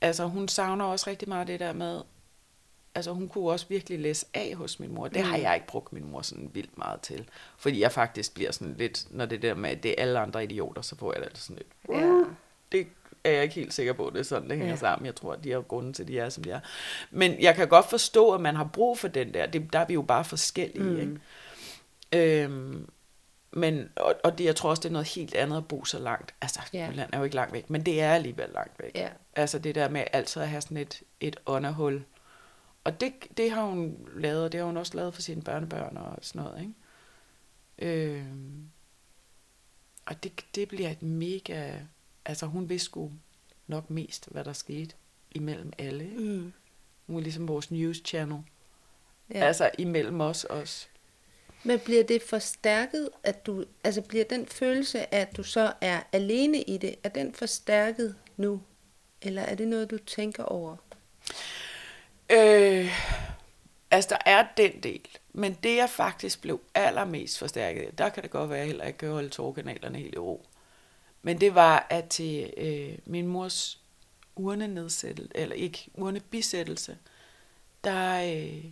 Speaker 1: altså hun savner også rigtig meget det der med, altså hun kunne også virkelig læse af hos min mor. Det har
Speaker 2: Mm.
Speaker 1: jeg ikke brugt min mor sådan vildt meget til. Fordi jeg faktisk bliver sådan lidt, når det der med, at det er alle andre idioter, så får jeg det altid sådan lidt,
Speaker 2: Ja.
Speaker 1: det er jeg ikke helt sikker på, det er sådan, det hænger
Speaker 2: Ja.
Speaker 1: sammen. Jeg tror, at de har grunden til, at de er, som de er. Men jeg kan godt forstå, at man har brug for den der. Det, der er vi jo bare forskellige,
Speaker 2: Mm.
Speaker 1: ikke? Øhm, men, og, og det, jeg tror også, det er noget helt andet at bo så langt. Altså. Jylland er jo ikke langt væk, men det er alligevel langt væk.
Speaker 2: Ja.
Speaker 1: Altså det der med altid at have sådan et, et ånderhul. Og det, det har hun lavet, og det har hun også lavet for sine børnebørn og sådan noget, ikke? Øhm, og det, det bliver et mega... Altså hun vidste sgu nok mest, hvad der skete imellem alle. Ikke?
Speaker 2: Mm.
Speaker 1: Hun er ligesom vores news channel.
Speaker 2: Ja.
Speaker 1: Altså imellem os også.
Speaker 2: Men bliver det forstærket, at du, altså bliver den følelse at du så er alene i det, er den forstærket nu? Eller er det noget, du tænker over?
Speaker 1: Øh, altså, der er den del. Men det, jeg faktisk blev allermest forstærket, der kan det godt være, at jeg heller ikke kan holde tårkanalerne helt i ro. Men det var, at til øh, min mors urnenedsættelse, eller ikke urnebisættelse, der øh,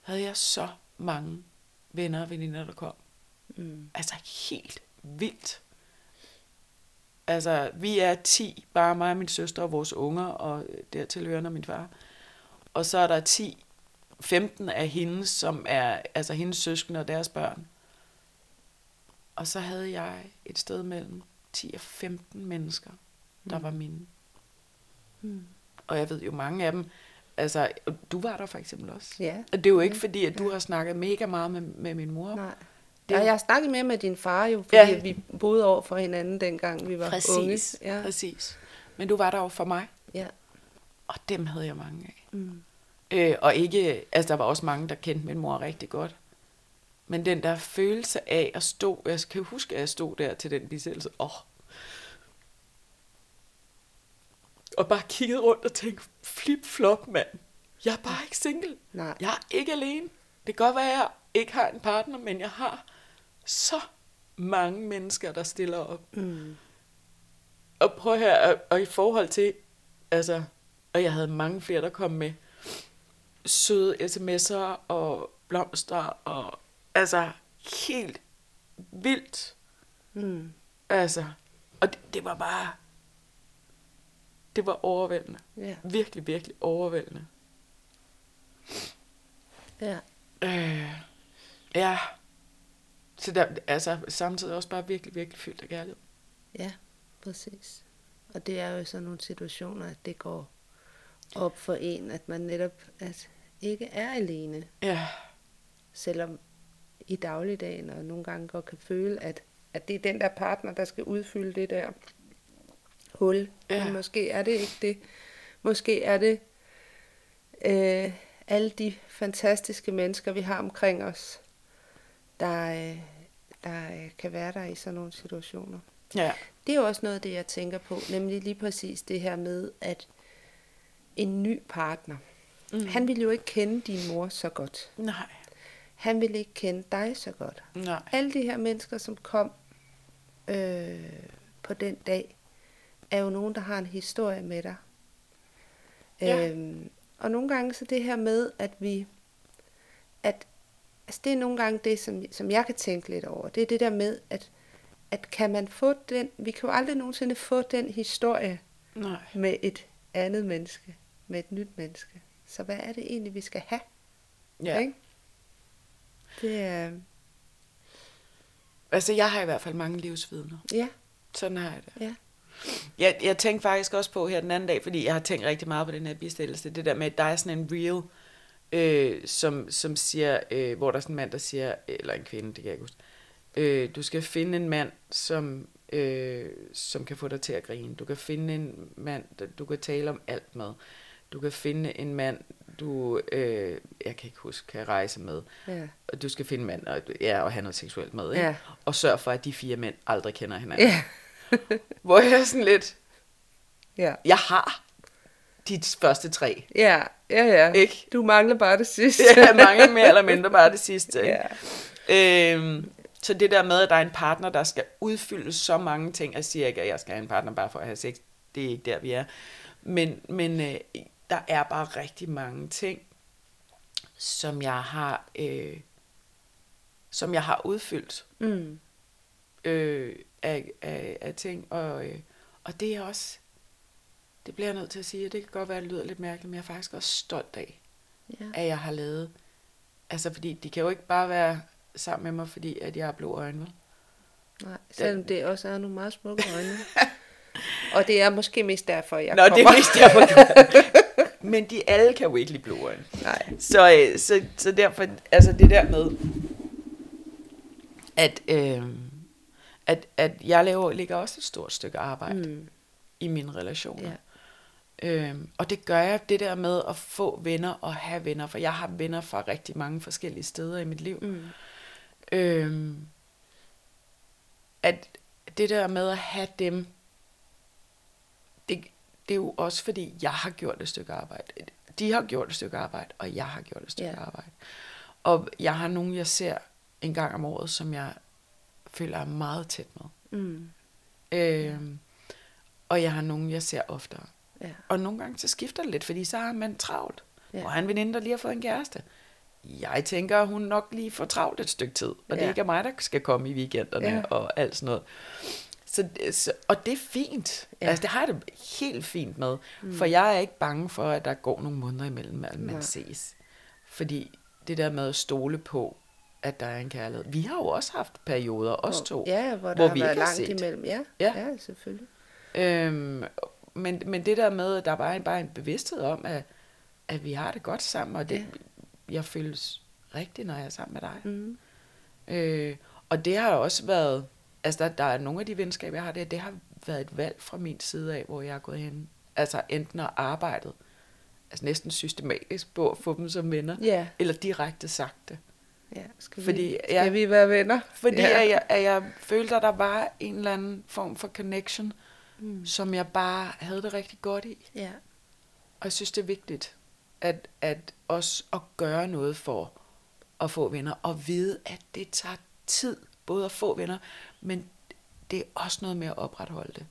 Speaker 1: havde jeg så mange venner og veninder, der kom.
Speaker 2: Mm.
Speaker 1: Altså helt vildt. Altså, vi er 10, bare mig og min søster og vores unger, og dertil hørende min far. Og så er der 10, 15 af hendes, som er altså hendes søskende og deres børn. Og så havde jeg et sted mellem 10 og 15 mennesker, der var mine.
Speaker 2: Mm.
Speaker 1: Og jeg ved jo mange af dem, altså, du var der for eksempel også.
Speaker 2: Ja.
Speaker 1: Og det er jo ikke fordi, at du har snakket mega meget med, med min mor.
Speaker 2: Nej.
Speaker 1: Det-
Speaker 2: Ja, jeg har snakket mere med din far jo, fordi
Speaker 1: Ja.
Speaker 2: ja. vi boede over for hinanden, dengang vi var
Speaker 1: Præcis,
Speaker 2: unge.
Speaker 1: ja. præcis. Men du var der jo for mig,
Speaker 2: Ja.
Speaker 1: og dem havde jeg mange af.
Speaker 2: Mm.
Speaker 1: Øh, og ikke, altså der var også mange, der kendte min mor rigtig godt. Men den der følelse af at stå, jeg kan huske, at jeg stod der til den bisættelse, åh. Og bare kiggede rundt og tænkte, flip flop mand, jeg er bare ikke single.
Speaker 2: Nej.
Speaker 1: Jeg er ikke alene. Det kan godt være, at jeg ikke har en partner, men jeg har så mange mennesker, der stiller op.
Speaker 2: Mm.
Speaker 1: Og prøv her, og, og i forhold til, altså, og jeg havde mange flere, der kom med søde sms'er og blomster, og altså, helt vildt.
Speaker 2: Mm.
Speaker 1: Altså, og det, det var bare, det var overvældende.
Speaker 2: Ja.
Speaker 1: Virkelig, virkelig overvældende.
Speaker 2: Ja.
Speaker 1: Øh, ja. Så der, altså, samtidig også bare virkelig, virkelig fyldt af kærlighed.
Speaker 2: Ja, præcis. Og det er jo sådan nogle situationer, at det går op for en, at man netop at ikke er alene.
Speaker 1: Ja,
Speaker 2: Selvom i dagligdagen og nogle gange godt kan føle, at, at det er den der partner, der skal udfylde det der hul.
Speaker 1: Ja.
Speaker 2: Men måske er det ikke det. Måske er det øh, alle de fantastiske mennesker, vi har omkring os, der, øh, der øh, kan være der i sådan nogle situationer.
Speaker 1: ja,
Speaker 2: Det er jo også noget af det, jeg tænker på, nemlig lige præcis det her med, at en ny partner, mm. han ville jo ikke kende din mor så godt.
Speaker 1: nej,
Speaker 2: Han ville ikke kende dig så godt.
Speaker 1: nej,
Speaker 2: Alle de her mennesker, som kom øh, på den dag, er jo nogen, der har en historie med dig.
Speaker 1: Ja.
Speaker 2: Øhm, og nogle gange så det her med, at vi, at altså det er nogle gange det, som, som jeg kan tænke lidt over. Det er det der med, at, at kan man få den, vi kan jo aldrig nogensinde få den historie
Speaker 1: nej.
Speaker 2: med et andet menneske, med et nyt menneske. Så hvad er det egentlig, vi skal have?
Speaker 1: Ja.
Speaker 2: Ikke? Det er,
Speaker 1: Altså, jeg har i hvert fald mange livsvidner.
Speaker 2: ja,
Speaker 1: Sådan har jeg det.
Speaker 2: ja.
Speaker 1: Jeg, jeg tænkte faktisk også på her den anden dag, fordi jeg har tænkt rigtig meget på den her bistillelse, det der med, at der er sådan en reel, øh, som, som siger, øh, hvor der er sådan en mand, der siger, eller en kvinde, det kan jeg ikke huske, øh, du skal finde en mand, som, øh, som kan få dig til at grine. Du kan finde en mand, du kan tale om alt med. Du kan finde en mand, du, øh, jeg kan ikke huske, kan rejse med.
Speaker 2: ja.
Speaker 1: Og du skal finde en mand, og, ja, og have noget seksuelt med, ikke?
Speaker 2: Ja.
Speaker 1: Og sørg for, at de fire mænd aldrig kender hinanden.
Speaker 2: Ja. (laughs)
Speaker 1: Hvor jeg er sådan lidt,
Speaker 2: Ja.
Speaker 1: jeg har de første tre.
Speaker 2: Ja, ja, ja.
Speaker 1: Ikke?
Speaker 2: Du mangler bare det sidste.
Speaker 1: Jeg mange mere eller mindre bare det sidste.
Speaker 2: ja.
Speaker 1: Ikke? Øhm, Så det der med, at der er en partner, der skal udfylde så mange ting, jeg siger ikke, at jeg skal have en partner bare for at have sex, det er ikke der, vi er. Men, men øh, der er bare rigtig mange ting, som jeg har, øh, som jeg har udfyldt
Speaker 2: Mm.
Speaker 1: øh, af, af, af ting, og, øh, og det er også, det bliver jeg nødt til at sige, og det kan godt være, at det lyder lidt mærkeligt, men jeg er faktisk også stolt af,
Speaker 2: Ja.
Speaker 1: at jeg har lavet, altså fordi de kan jo ikke bare være sammen med mig, fordi at jeg har blå øjne?
Speaker 2: Nej, selvom det også er nogle meget smukke øjne. og det er måske mest derfor, jeg
Speaker 1: Nå, det
Speaker 2: kommer.
Speaker 1: er mest derfor. (laughs) Men de alle kan jo ikke lide blå øjne.
Speaker 2: Nej.
Speaker 1: Så, øh, så, så derfor, altså det der med, at, øh, at, at jeg laver, lægger også et stort stykke arbejde mm. I mine relationer.
Speaker 2: Ja.
Speaker 1: Øhm, og det gør jeg, det der med at få venner og have venner, for jeg har venner fra rigtig mange forskellige steder i mit liv.
Speaker 2: Mm.
Speaker 1: Øhm, at det der med at have dem, det, er jo også fordi, jeg har gjort et stykke arbejde. De har gjort et stykke arbejde, og jeg har gjort et stykke
Speaker 2: Ja.
Speaker 1: arbejde. Og jeg har nogen, jeg ser en gang om året, som jeg føler er meget tæt med.
Speaker 2: Mm.
Speaker 1: Øhm, og jeg har nogen, jeg ser oftere.
Speaker 2: Ja.
Speaker 1: Og nogle gange så skifter det lidt, fordi så har man travlt.
Speaker 2: Ja.
Speaker 1: Og han veninde, der lige har fået en kæreste. Jeg tænker, hun nok lige får travlt et stykke tid. Og ja. det ikke er mig, der skal komme i weekenderne
Speaker 2: ja.
Speaker 1: og alt sådan noget. Så, så, og det er fint.
Speaker 2: Ja.
Speaker 1: Ja. Altså, det har jeg det helt fint med. Mm. For jeg er ikke bange for, at der går nogle måneder imellem, at man
Speaker 2: Nej.
Speaker 1: ses. Fordi det der med at stole på, at der er en kærlighed. Vi har jo også haft perioder, os to.
Speaker 2: Ja, hvor der
Speaker 1: hvor
Speaker 2: har
Speaker 1: vi
Speaker 2: været
Speaker 1: ikke
Speaker 2: langt
Speaker 1: set.
Speaker 2: imellem. Ja,
Speaker 1: Ja.
Speaker 2: ja selvfølgelig.
Speaker 1: Øhm, men, men det der med, at der bare er bare en bevidsthed om, at, at vi har det godt sammen, og det,
Speaker 2: Ja.
Speaker 1: ja. jeg føles rigtig, når jeg er sammen med dig.
Speaker 2: Mm.
Speaker 1: Øh, og det har også været, altså der, der er nogle af de venskaber, jeg har, det, det har været et valg fra min side af, hvor jeg er gået hen, altså enten har arbejdet, altså næsten systematisk på at få dem som venner,
Speaker 2: Ja,
Speaker 1: eller direkte sagt det.
Speaker 2: ja. Skal,
Speaker 1: Fordi,
Speaker 2: vi, skal vi være venner?
Speaker 1: Fordi
Speaker 2: ja.
Speaker 1: at, jeg, at jeg følte, at der var en eller anden form for connection,
Speaker 2: Mm.
Speaker 1: som jeg bare havde det rigtig godt i.
Speaker 2: Ja.
Speaker 1: Og jeg synes, det er vigtigt, at, at også at gøre noget for at få venner, og vide, at det tager tid, både at få venner, men det er også noget med at opretholde det.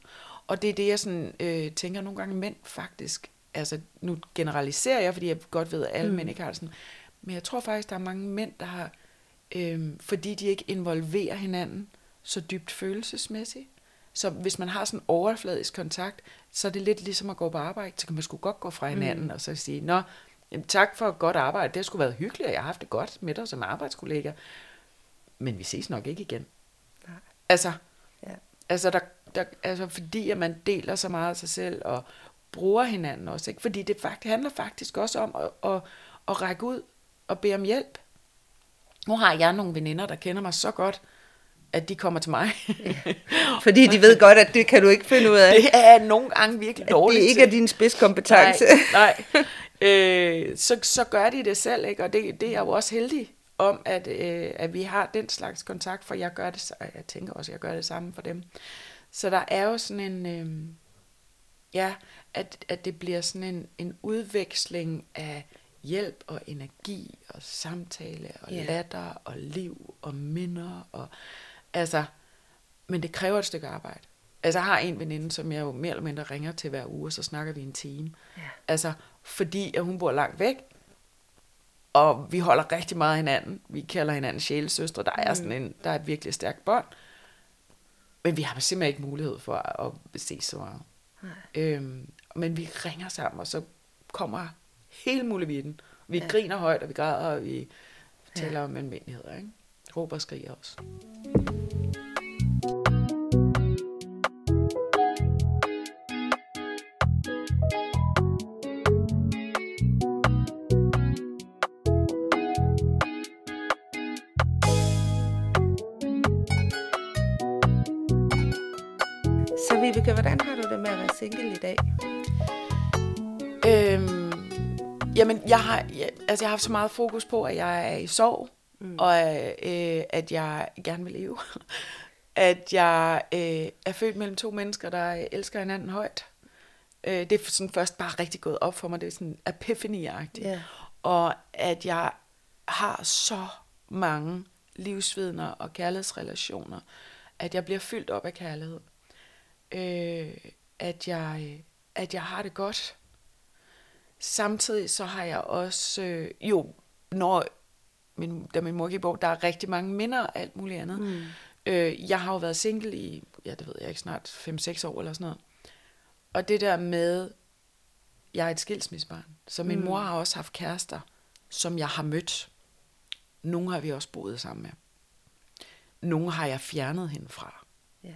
Speaker 1: Og det er det, jeg sådan, øh, tænker nogle gange, mænd faktisk, altså nu generaliserer jeg, fordi jeg godt ved, at alle
Speaker 2: Mm.
Speaker 1: mm. mænd ikke har sådan, men jeg tror faktisk, der er mange mænd, der har, øh, fordi de ikke involverer hinanden så dybt følelsesmæssigt, så hvis man har sådan overfladisk kontakt, så er det lidt ligesom at gå på arbejde. Så kan man sgu godt gå fra hinanden mm. og så sige, Nå, jamen, tak for godt arbejde. Det har sgu været hyggeligt, og jeg har haft det godt med dig som arbejdskollega. Men vi ses nok ikke igen.
Speaker 2: Nej.
Speaker 1: Altså,
Speaker 2: Ja.
Speaker 1: altså, der, der, altså fordi at man deler så meget af sig selv og bruger hinanden også. Ikke? Fordi det faktisk, handler faktisk også om at, at, at række ud og bede om hjælp. Nu har jeg nogle veninder, der kender mig så godt, at de kommer til mig.
Speaker 2: Fordi de ved godt, at det kan du ikke finde ud af.
Speaker 1: det er nogle gange virkelig
Speaker 2: At
Speaker 1: dårligt
Speaker 2: det ikke er din spidskompetence.
Speaker 1: Nej, nej. Øh, så, så gør de det selv, ikke? og det, det er jo også heldig om, at, øh, at vi har den slags kontakt, for jeg gør det, og jeg tænker også, at jeg gør det samme for dem. Så der er jo sådan en, øh, ja, at, at det bliver sådan en, en udveksling af hjælp og energi og samtale og yeah. latter og liv og minder og altså, men det kræver et stykke arbejde. Altså jeg har en veninde, som jeg jo mere eller mindre ringer til hver uge, og så snakker vi en time.
Speaker 2: Ja.
Speaker 1: Altså, fordi at hun bor langt væk, og vi holder rigtig meget af hinanden. Vi kalder hinanden sjælesøstre. Der er sådan en, der er et virkelig stærkt bånd. Men vi har simpelthen ikke mulighed for at ses så meget.
Speaker 2: Nej.
Speaker 1: Øhm, men vi ringer sammen, og så kommer hele muligheden. Vi
Speaker 2: Ja.
Speaker 1: griner højt, og vi græder, og vi taler ja. om almindeligheder. Ikke? Råber og skriger også.
Speaker 2: Så
Speaker 1: jeg har, jeg, altså, jeg har haft så meget fokus på, at jeg er i sorg, mm. og øh, at jeg gerne vil leve. (laughs) at jeg øh, er født mellem to mennesker, der elsker hinanden højt. Øh, det er sådan først bare rigtig gået op for mig. Det er sådan epiphany-agtigt.
Speaker 2: Ja.
Speaker 1: Og at jeg har så mange livsvidner og kærlighedsrelationer, at jeg bliver fyldt op af kærlighed. Øh, at, jeg, at jeg har det godt. Samtidig så har jeg også, øh, jo, når min, da min mor gik bort, der er rigtig mange minder og alt muligt andet. Mm. Øh, jeg har jo været single i, ja det ved jeg ikke, snart 5-6 år eller sådan noget. Og det der med, jeg er et skilsmissebarn, så min mm. mor har også haft kærester, som jeg har mødt. Nogle har vi også boet sammen med. Nogle har jeg fjernet hende fra.
Speaker 2: Ja.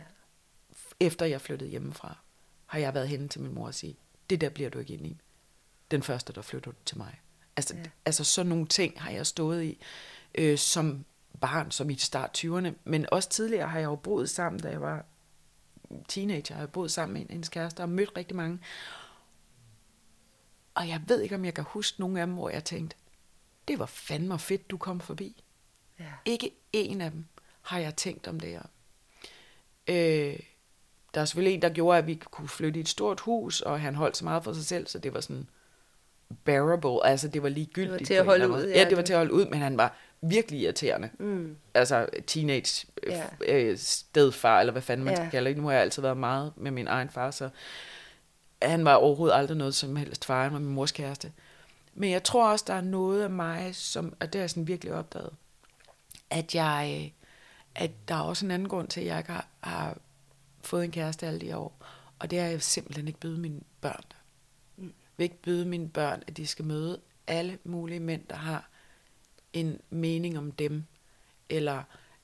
Speaker 1: Efter jeg flyttede hjemmefra, har jeg været henne til min mor og sige, det der bliver du ikke ind i. Den første, der flytter til mig. Altså, ja. altså sådan nogle ting har jeg stået i øh, som barn, som i start 20'erne. Men også tidligere har jeg jo boet sammen, da jeg var teenager, har jeg boet sammen med hendes kæreste og mødt rigtig mange. Og jeg ved ikke, om jeg kan huske nogle af dem, hvor jeg tænkte, det var fandme fedt, du kom forbi.
Speaker 2: Ja.
Speaker 1: Ikke en af dem har jeg tænkt om det her. Øh, der er selvfølgelig en, der gjorde, at vi kunne flytte i et stort hus, og han holdt så meget for sig selv, så det var sådan bearable, altså det var ligegyldigt.
Speaker 2: Det var til at holde ud.
Speaker 1: Ja, ja, det var til at holde ud, men han var virkelig irriterende.
Speaker 2: Mm.
Speaker 1: Altså teenage
Speaker 2: Ja.
Speaker 1: ja. stedfar, eller hvad fanden man
Speaker 2: Ja.
Speaker 1: skal kalde det. Nu har jeg altid været meget med min egen far, så han var overhovedet aldrig noget som helst far, han var min mors kæreste. Men jeg tror også, der er noget af mig, som, og det har jeg sådan virkelig opdaget, at jeg, at der er også en anden grund til, at jeg ikke har, har fået en kæreste alle de år. Og det er, at jeg simpelthen ikke byde mine børn vil ikke byde mine børn, at de skal møde alle mulige mænd, der har en mening om dem, eller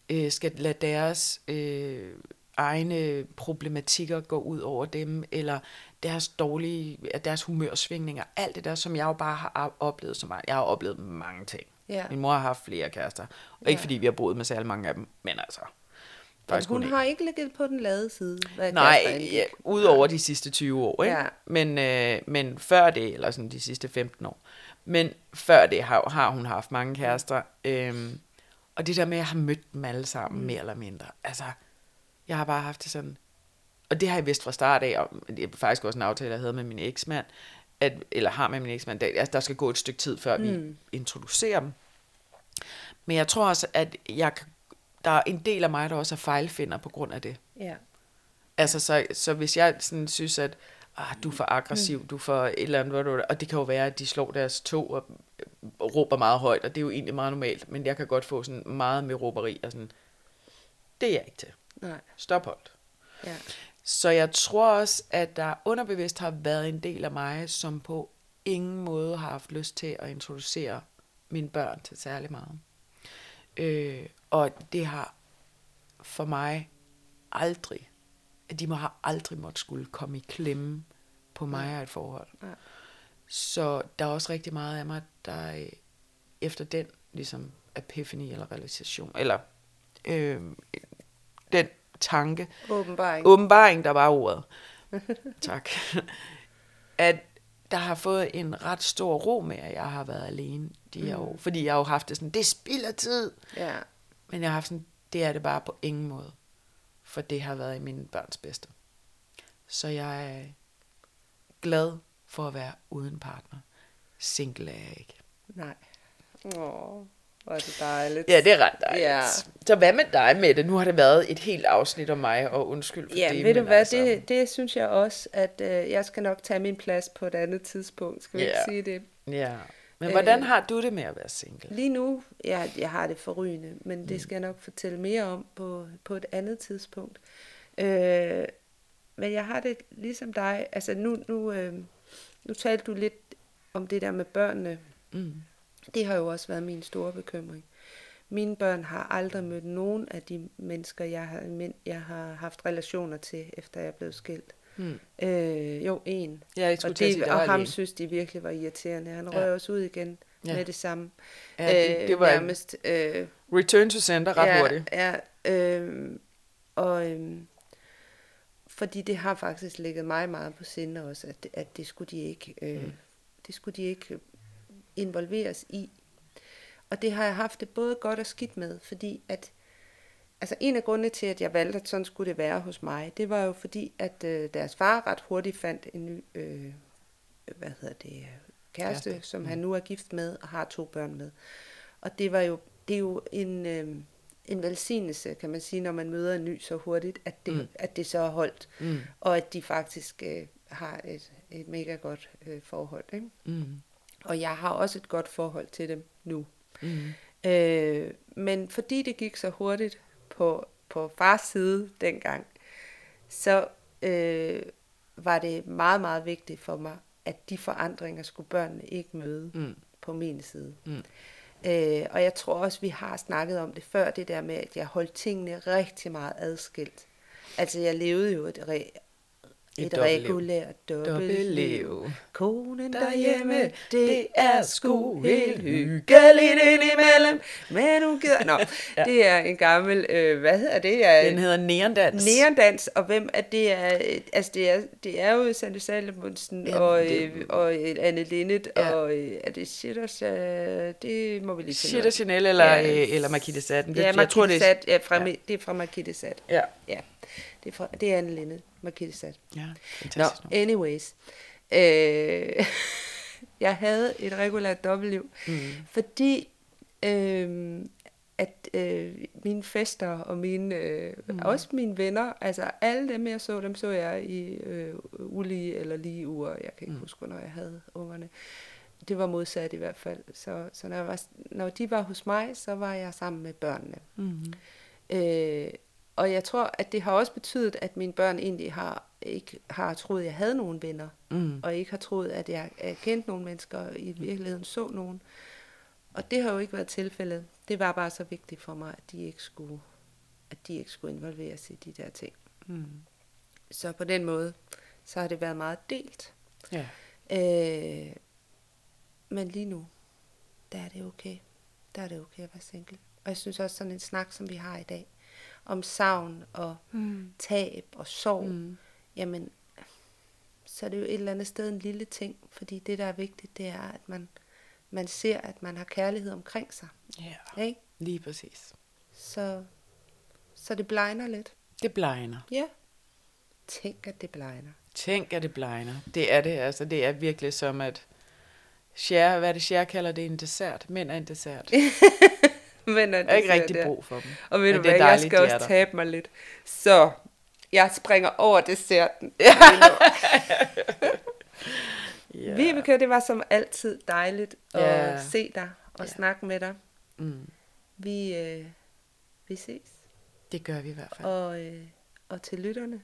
Speaker 1: øh, skal lade deres øh, egne problematikker gå ud over dem, eller deres dårlige, deres humørsvingninger, alt det der, som jeg jo bare har oplevet så meget. Jeg har oplevet mange ting.
Speaker 2: Ja.
Speaker 1: Min mor har haft flere kærester, og
Speaker 2: Ja.
Speaker 1: ikke fordi vi har boet med særlig mange af dem, men altså, faktisk
Speaker 2: hun
Speaker 1: kun
Speaker 2: har ikke ligget på den lade side. Hvad
Speaker 1: Nej, ja, udover de sidste 20 år, ikke?
Speaker 2: Ja.
Speaker 1: Men, øh, men før det, eller sådan de sidste 15 år, men før det har, har hun haft mange kærester, øhm, og det der med, at jeg har mødt dem alle sammen, mere eller mindre, altså, jeg har bare haft det sådan, og det har jeg vidst fra start af, og det er faktisk også en aftale, jeg havde med min eksmand, at, eller har med min eksmand, at altså, der skal gå et stykke tid, før mm. vi introducerer dem. Men jeg tror også, at jeg, kan- der er en del af mig, der også er fejlfinder på grund af det.
Speaker 2: Ja.
Speaker 1: Altså, så, så hvis jeg sådan synes, at ah, du er for aggressiv, mm. du er for et eller andet, du, og det kan jo være, at de slår deres tog og øh, råber meget højt, og det er jo egentlig meget normalt, men jeg kan godt få sådan meget med råberi, og sådan, det er jeg ikke til.
Speaker 2: Nej.
Speaker 1: Stop holdt.
Speaker 2: Ja.
Speaker 1: Så jeg tror også, at der underbevidst har været en del af mig, som på ingen måde har haft lyst til at introducere mine børn til særlig meget. Øh, og det har for mig aldrig, de må have aldrig måtte skulle komme i klemme på mig og et forhold.
Speaker 2: Ja.
Speaker 1: Så der er også rigtig meget af mig, der øh, efter den ligesom epiphany eller realisation, eller øh, den tanke,
Speaker 2: Åbenbaring.
Speaker 1: åbenbaring, der var ordet. tak. (laughs) At der har fået en ret stor ro med, at jeg har været alene de her år. Fordi jeg har jo haft det sådan, det spilder tid.
Speaker 2: Ja.
Speaker 1: Men jeg har haft sådan, det er det bare på ingen måde. For det har været i mine børns bedste. Så jeg er glad for at være uden partner. Single er jeg ikke.
Speaker 2: Nej. Åh, hvor er det dejligt.
Speaker 1: Ja, det er ret dejligt.
Speaker 2: Ja.
Speaker 1: Så hvad med dig, Mette? Nu har det været et helt afsnit om mig, og undskyld for
Speaker 2: Ja,
Speaker 1: det.
Speaker 2: ved du hvad,
Speaker 1: altså-
Speaker 2: det, det synes jeg også, at øh, jeg skal nok tage min plads på et andet tidspunkt. Skal vi
Speaker 1: Ja.
Speaker 2: ikke sige det?
Speaker 1: Ja. Men
Speaker 2: Øh.
Speaker 1: hvordan har du det med at være single?
Speaker 2: Lige nu, jeg, jeg har det forrygende, men det skal jeg nok fortælle mere om på, på et andet tidspunkt. Øh, men jeg har det ligesom dig. Altså nu, nu, øh, nu talte du lidt om det der med børnene.
Speaker 1: Mm.
Speaker 2: Det har jo også været min store bekymring. Mine børn har aldrig mødt nogen af de mennesker, jeg har, jeg har haft relationer til, efter jeg blev skilt.
Speaker 1: Mm.
Speaker 2: Øh, jo, en.
Speaker 1: Ja, jeg skulle
Speaker 2: Og, det,
Speaker 1: sige,
Speaker 2: og ham
Speaker 1: en.
Speaker 2: synes de virkelig var irriterende. Han
Speaker 1: Ja.
Speaker 2: røg også ud igen
Speaker 1: Ja.
Speaker 2: med det samme.
Speaker 1: Ja, det, det var
Speaker 2: nærmest. Øh,
Speaker 1: return to center ret
Speaker 2: ja,
Speaker 1: hurtigt.
Speaker 2: Ja, øh, og øh, fordi det har faktisk ligget mig meget på sinde også, at, at det skulle de ikke, øh, mm. det skulle de ikke involveres i. Og det har jeg haft det både godt og skidt med, fordi at Altså en af grundene til, at jeg valgte, at sådan skulle det være hos mig, det var jo fordi, at øh, deres far ret hurtigt fandt en ny, øh, hvad hedder det, øh, kæreste,
Speaker 1: Kæreste.
Speaker 2: som han nu er gift med og har to børn med. Og det var jo, det er jo en, øh, en velsignelse, kan man sige, når man møder en ny så hurtigt, at det,
Speaker 1: Mm.
Speaker 2: mm. at det så er holdt,
Speaker 1: Mm.
Speaker 2: og at de faktisk øh, har et, et mega godt øh, forhold. Ikke?
Speaker 1: Mm.
Speaker 2: Og jeg har også et godt forhold til dem nu.
Speaker 1: Mm.
Speaker 2: Øh, men fordi det gik så hurtigt på, på fars side dengang, så øh, var det meget, meget vigtigt for mig, at de forandringer skulle børnene ikke møde
Speaker 1: Mm.
Speaker 2: på min side.
Speaker 1: Mm.
Speaker 2: Øh, og jeg tror også, vi har snakket om det før, det der med, at jeg holdt tingene rigtig meget adskilt. Altså, jeg levede jo et, re,
Speaker 1: Et
Speaker 2: et, regulært dobbeltliv. Konen
Speaker 1: Derhjemme, det er sgu helt
Speaker 2: hyggeligt indimellem. Men hun gider... Nå, (laughs) ja. det er en gammel... Øh, hvad hedder det? Er,
Speaker 1: Den hedder Neondans.
Speaker 2: Neondans, og hvem er det? Er, altså, det er, det er jo Sandy Salomonsen og,
Speaker 1: det-
Speaker 2: øh, og øh, Anne Linnet,
Speaker 1: Ja.
Speaker 2: og øh, er det Shitters? Det må vi lige finde
Speaker 1: Shit
Speaker 2: ud
Speaker 1: og
Speaker 2: af.
Speaker 1: Chanel eller,
Speaker 2: Ja.
Speaker 1: eller Marquis Satten.
Speaker 2: Ja,
Speaker 1: jeg tror, det er...
Speaker 2: Sat, ja, fra,
Speaker 1: ja.
Speaker 2: det er fra de Sat.
Speaker 1: Ja,
Speaker 2: Ja, det er, fra, det er Anne Linnet, Marquis de Sat.
Speaker 1: ja.
Speaker 2: Nå,
Speaker 1: Fantastisk. No.
Speaker 2: anyways. Øh, (laughs) jeg havde et regulært dobbeltliv,
Speaker 1: Mm.
Speaker 2: fordi øh, at øh, mine fester og mine, øh, mm. også mine venner, altså alle dem jeg så, dem så jeg i øh, ulige eller lige uger. Jeg kan ikke mm. huske, hvornår jeg havde ungerne. Det var modsat i hvert fald. Så, så når, jeg var, når de var hos mig, så var jeg sammen med børnene.
Speaker 1: Mm.
Speaker 2: Øh, og jeg tror, at det har også betydet, at mine børn egentlig har ikke har troet, at jeg havde nogen venner,
Speaker 1: Mm.
Speaker 2: og ikke har troet, at jeg, kendte nogle mennesker, og i virkeligheden så nogen. Og det har jo ikke været tilfældet. Det var bare så vigtigt for mig, at de ikke skulle, at de ikke skulle involveres i de der ting.
Speaker 1: Mm.
Speaker 2: Så på den måde, så har det været meget delt.
Speaker 1: Ja.
Speaker 2: Øh, men lige nu, der er det okay. Der er det okay at være single. Og jeg synes også sådan en snak, som vi har i dag, om savn og
Speaker 1: Mm.
Speaker 2: tab og sorg, mm. Jamen, så er det jo et eller andet sted en lille ting, fordi det, der er vigtigt, det er, at man, man ser, at man har kærlighed omkring sig.
Speaker 1: Ja,
Speaker 2: Ikke?
Speaker 1: lige præcis.
Speaker 2: Så, så det blegner lidt.
Speaker 1: Det blegner.
Speaker 2: Ja. Tænk, at det blegner.
Speaker 1: Tænk, at det blegner. Det er det, altså. Det er virkelig som at... Cher, hvad er det, Cher kalder det en dessert? Mænd er en dessert. (laughs) (laughs)
Speaker 2: Men
Speaker 1: Jeg har ikke rigtig brug for dem.
Speaker 2: Og ved
Speaker 1: Men
Speaker 2: du hvad, jeg
Speaker 1: dejligt,
Speaker 2: skal
Speaker 1: de
Speaker 2: også
Speaker 1: er der.
Speaker 2: tabe mig lidt. Så jeg springer over desserten.
Speaker 1: Ja. (laughs)
Speaker 2: Vibeke, det var som altid dejligt at
Speaker 1: Ja.
Speaker 2: se dig og
Speaker 1: Ja.
Speaker 2: snakke med dig.
Speaker 1: Mm.
Speaker 2: Vi, øh, vi ses.
Speaker 1: Det gør vi i hvert fald.
Speaker 2: Og, øh, og til lytterne,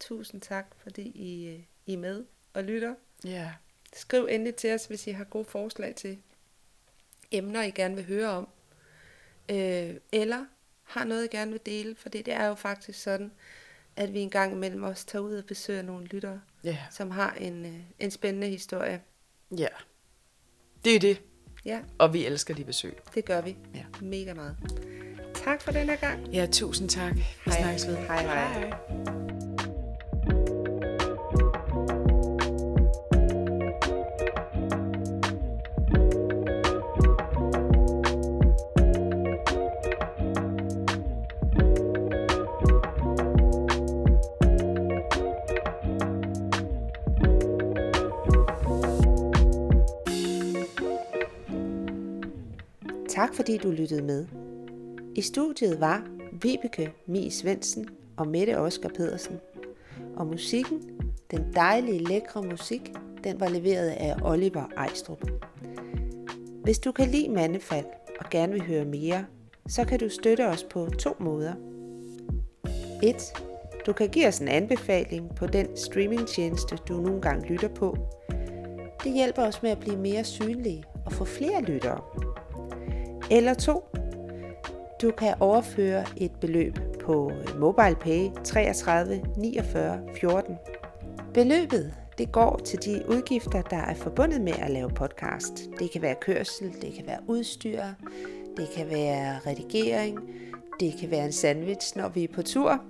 Speaker 2: tusind tak, fordi I, øh, I er med og lytter.
Speaker 1: Ja.
Speaker 2: Skriv endelig til os, hvis I har gode forslag til emner, I gerne vil høre om. Øh, eller har noget, I gerne vil dele, for det er jo faktisk sådan, at vi en gang imellem også tager ud og besøger nogle lyttere,
Speaker 1: Ja.
Speaker 2: som har en, øh, en spændende historie.
Speaker 1: Ja. Det er det.
Speaker 2: Ja,
Speaker 1: Og vi elsker de besøg.
Speaker 2: det gør vi.
Speaker 1: Ja.
Speaker 2: Mega meget. Tak for den her gang.
Speaker 1: Ja, tusind tak. Vi
Speaker 2: Hej.
Speaker 1: snakkes ved.
Speaker 2: Hej, hej.
Speaker 1: hej.
Speaker 2: Fordi du lyttede med. I studiet var Vibeke Mie Svendsen og Mette Oskar Pedersen. Og musikken, den dejlige, lækre musik, den var leveret af Oliver Ejstrup. Hvis du kan lide Mandefald og gerne vil høre mere, så kan du støtte os på to måder. 1. Du kan give os en anbefaling på den streamingtjeneste, du nogle gange lytter på. Det hjælper os med at blive mere synlige og få flere lyttere. Eller 2. Du kan overføre et beløb på MobilePay 33 49 14. Beløbet det går til de udgifter, der er forbundet med at lave podcast. Det kan være kørsel, det kan være udstyr, det kan være redigering, det kan være en sandwich, når vi er på tur.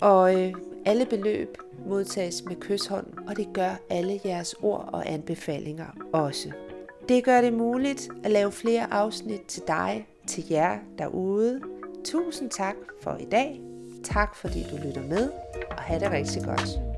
Speaker 2: Og øh, alle beløb modtages med kysshånd, og det gør alle jeres ord og anbefalinger også. Det gør det muligt at lave flere afsnit til dig, til jer derude. Tusind tak for i dag. Tak fordi du lytter med, og have det rigtig godt.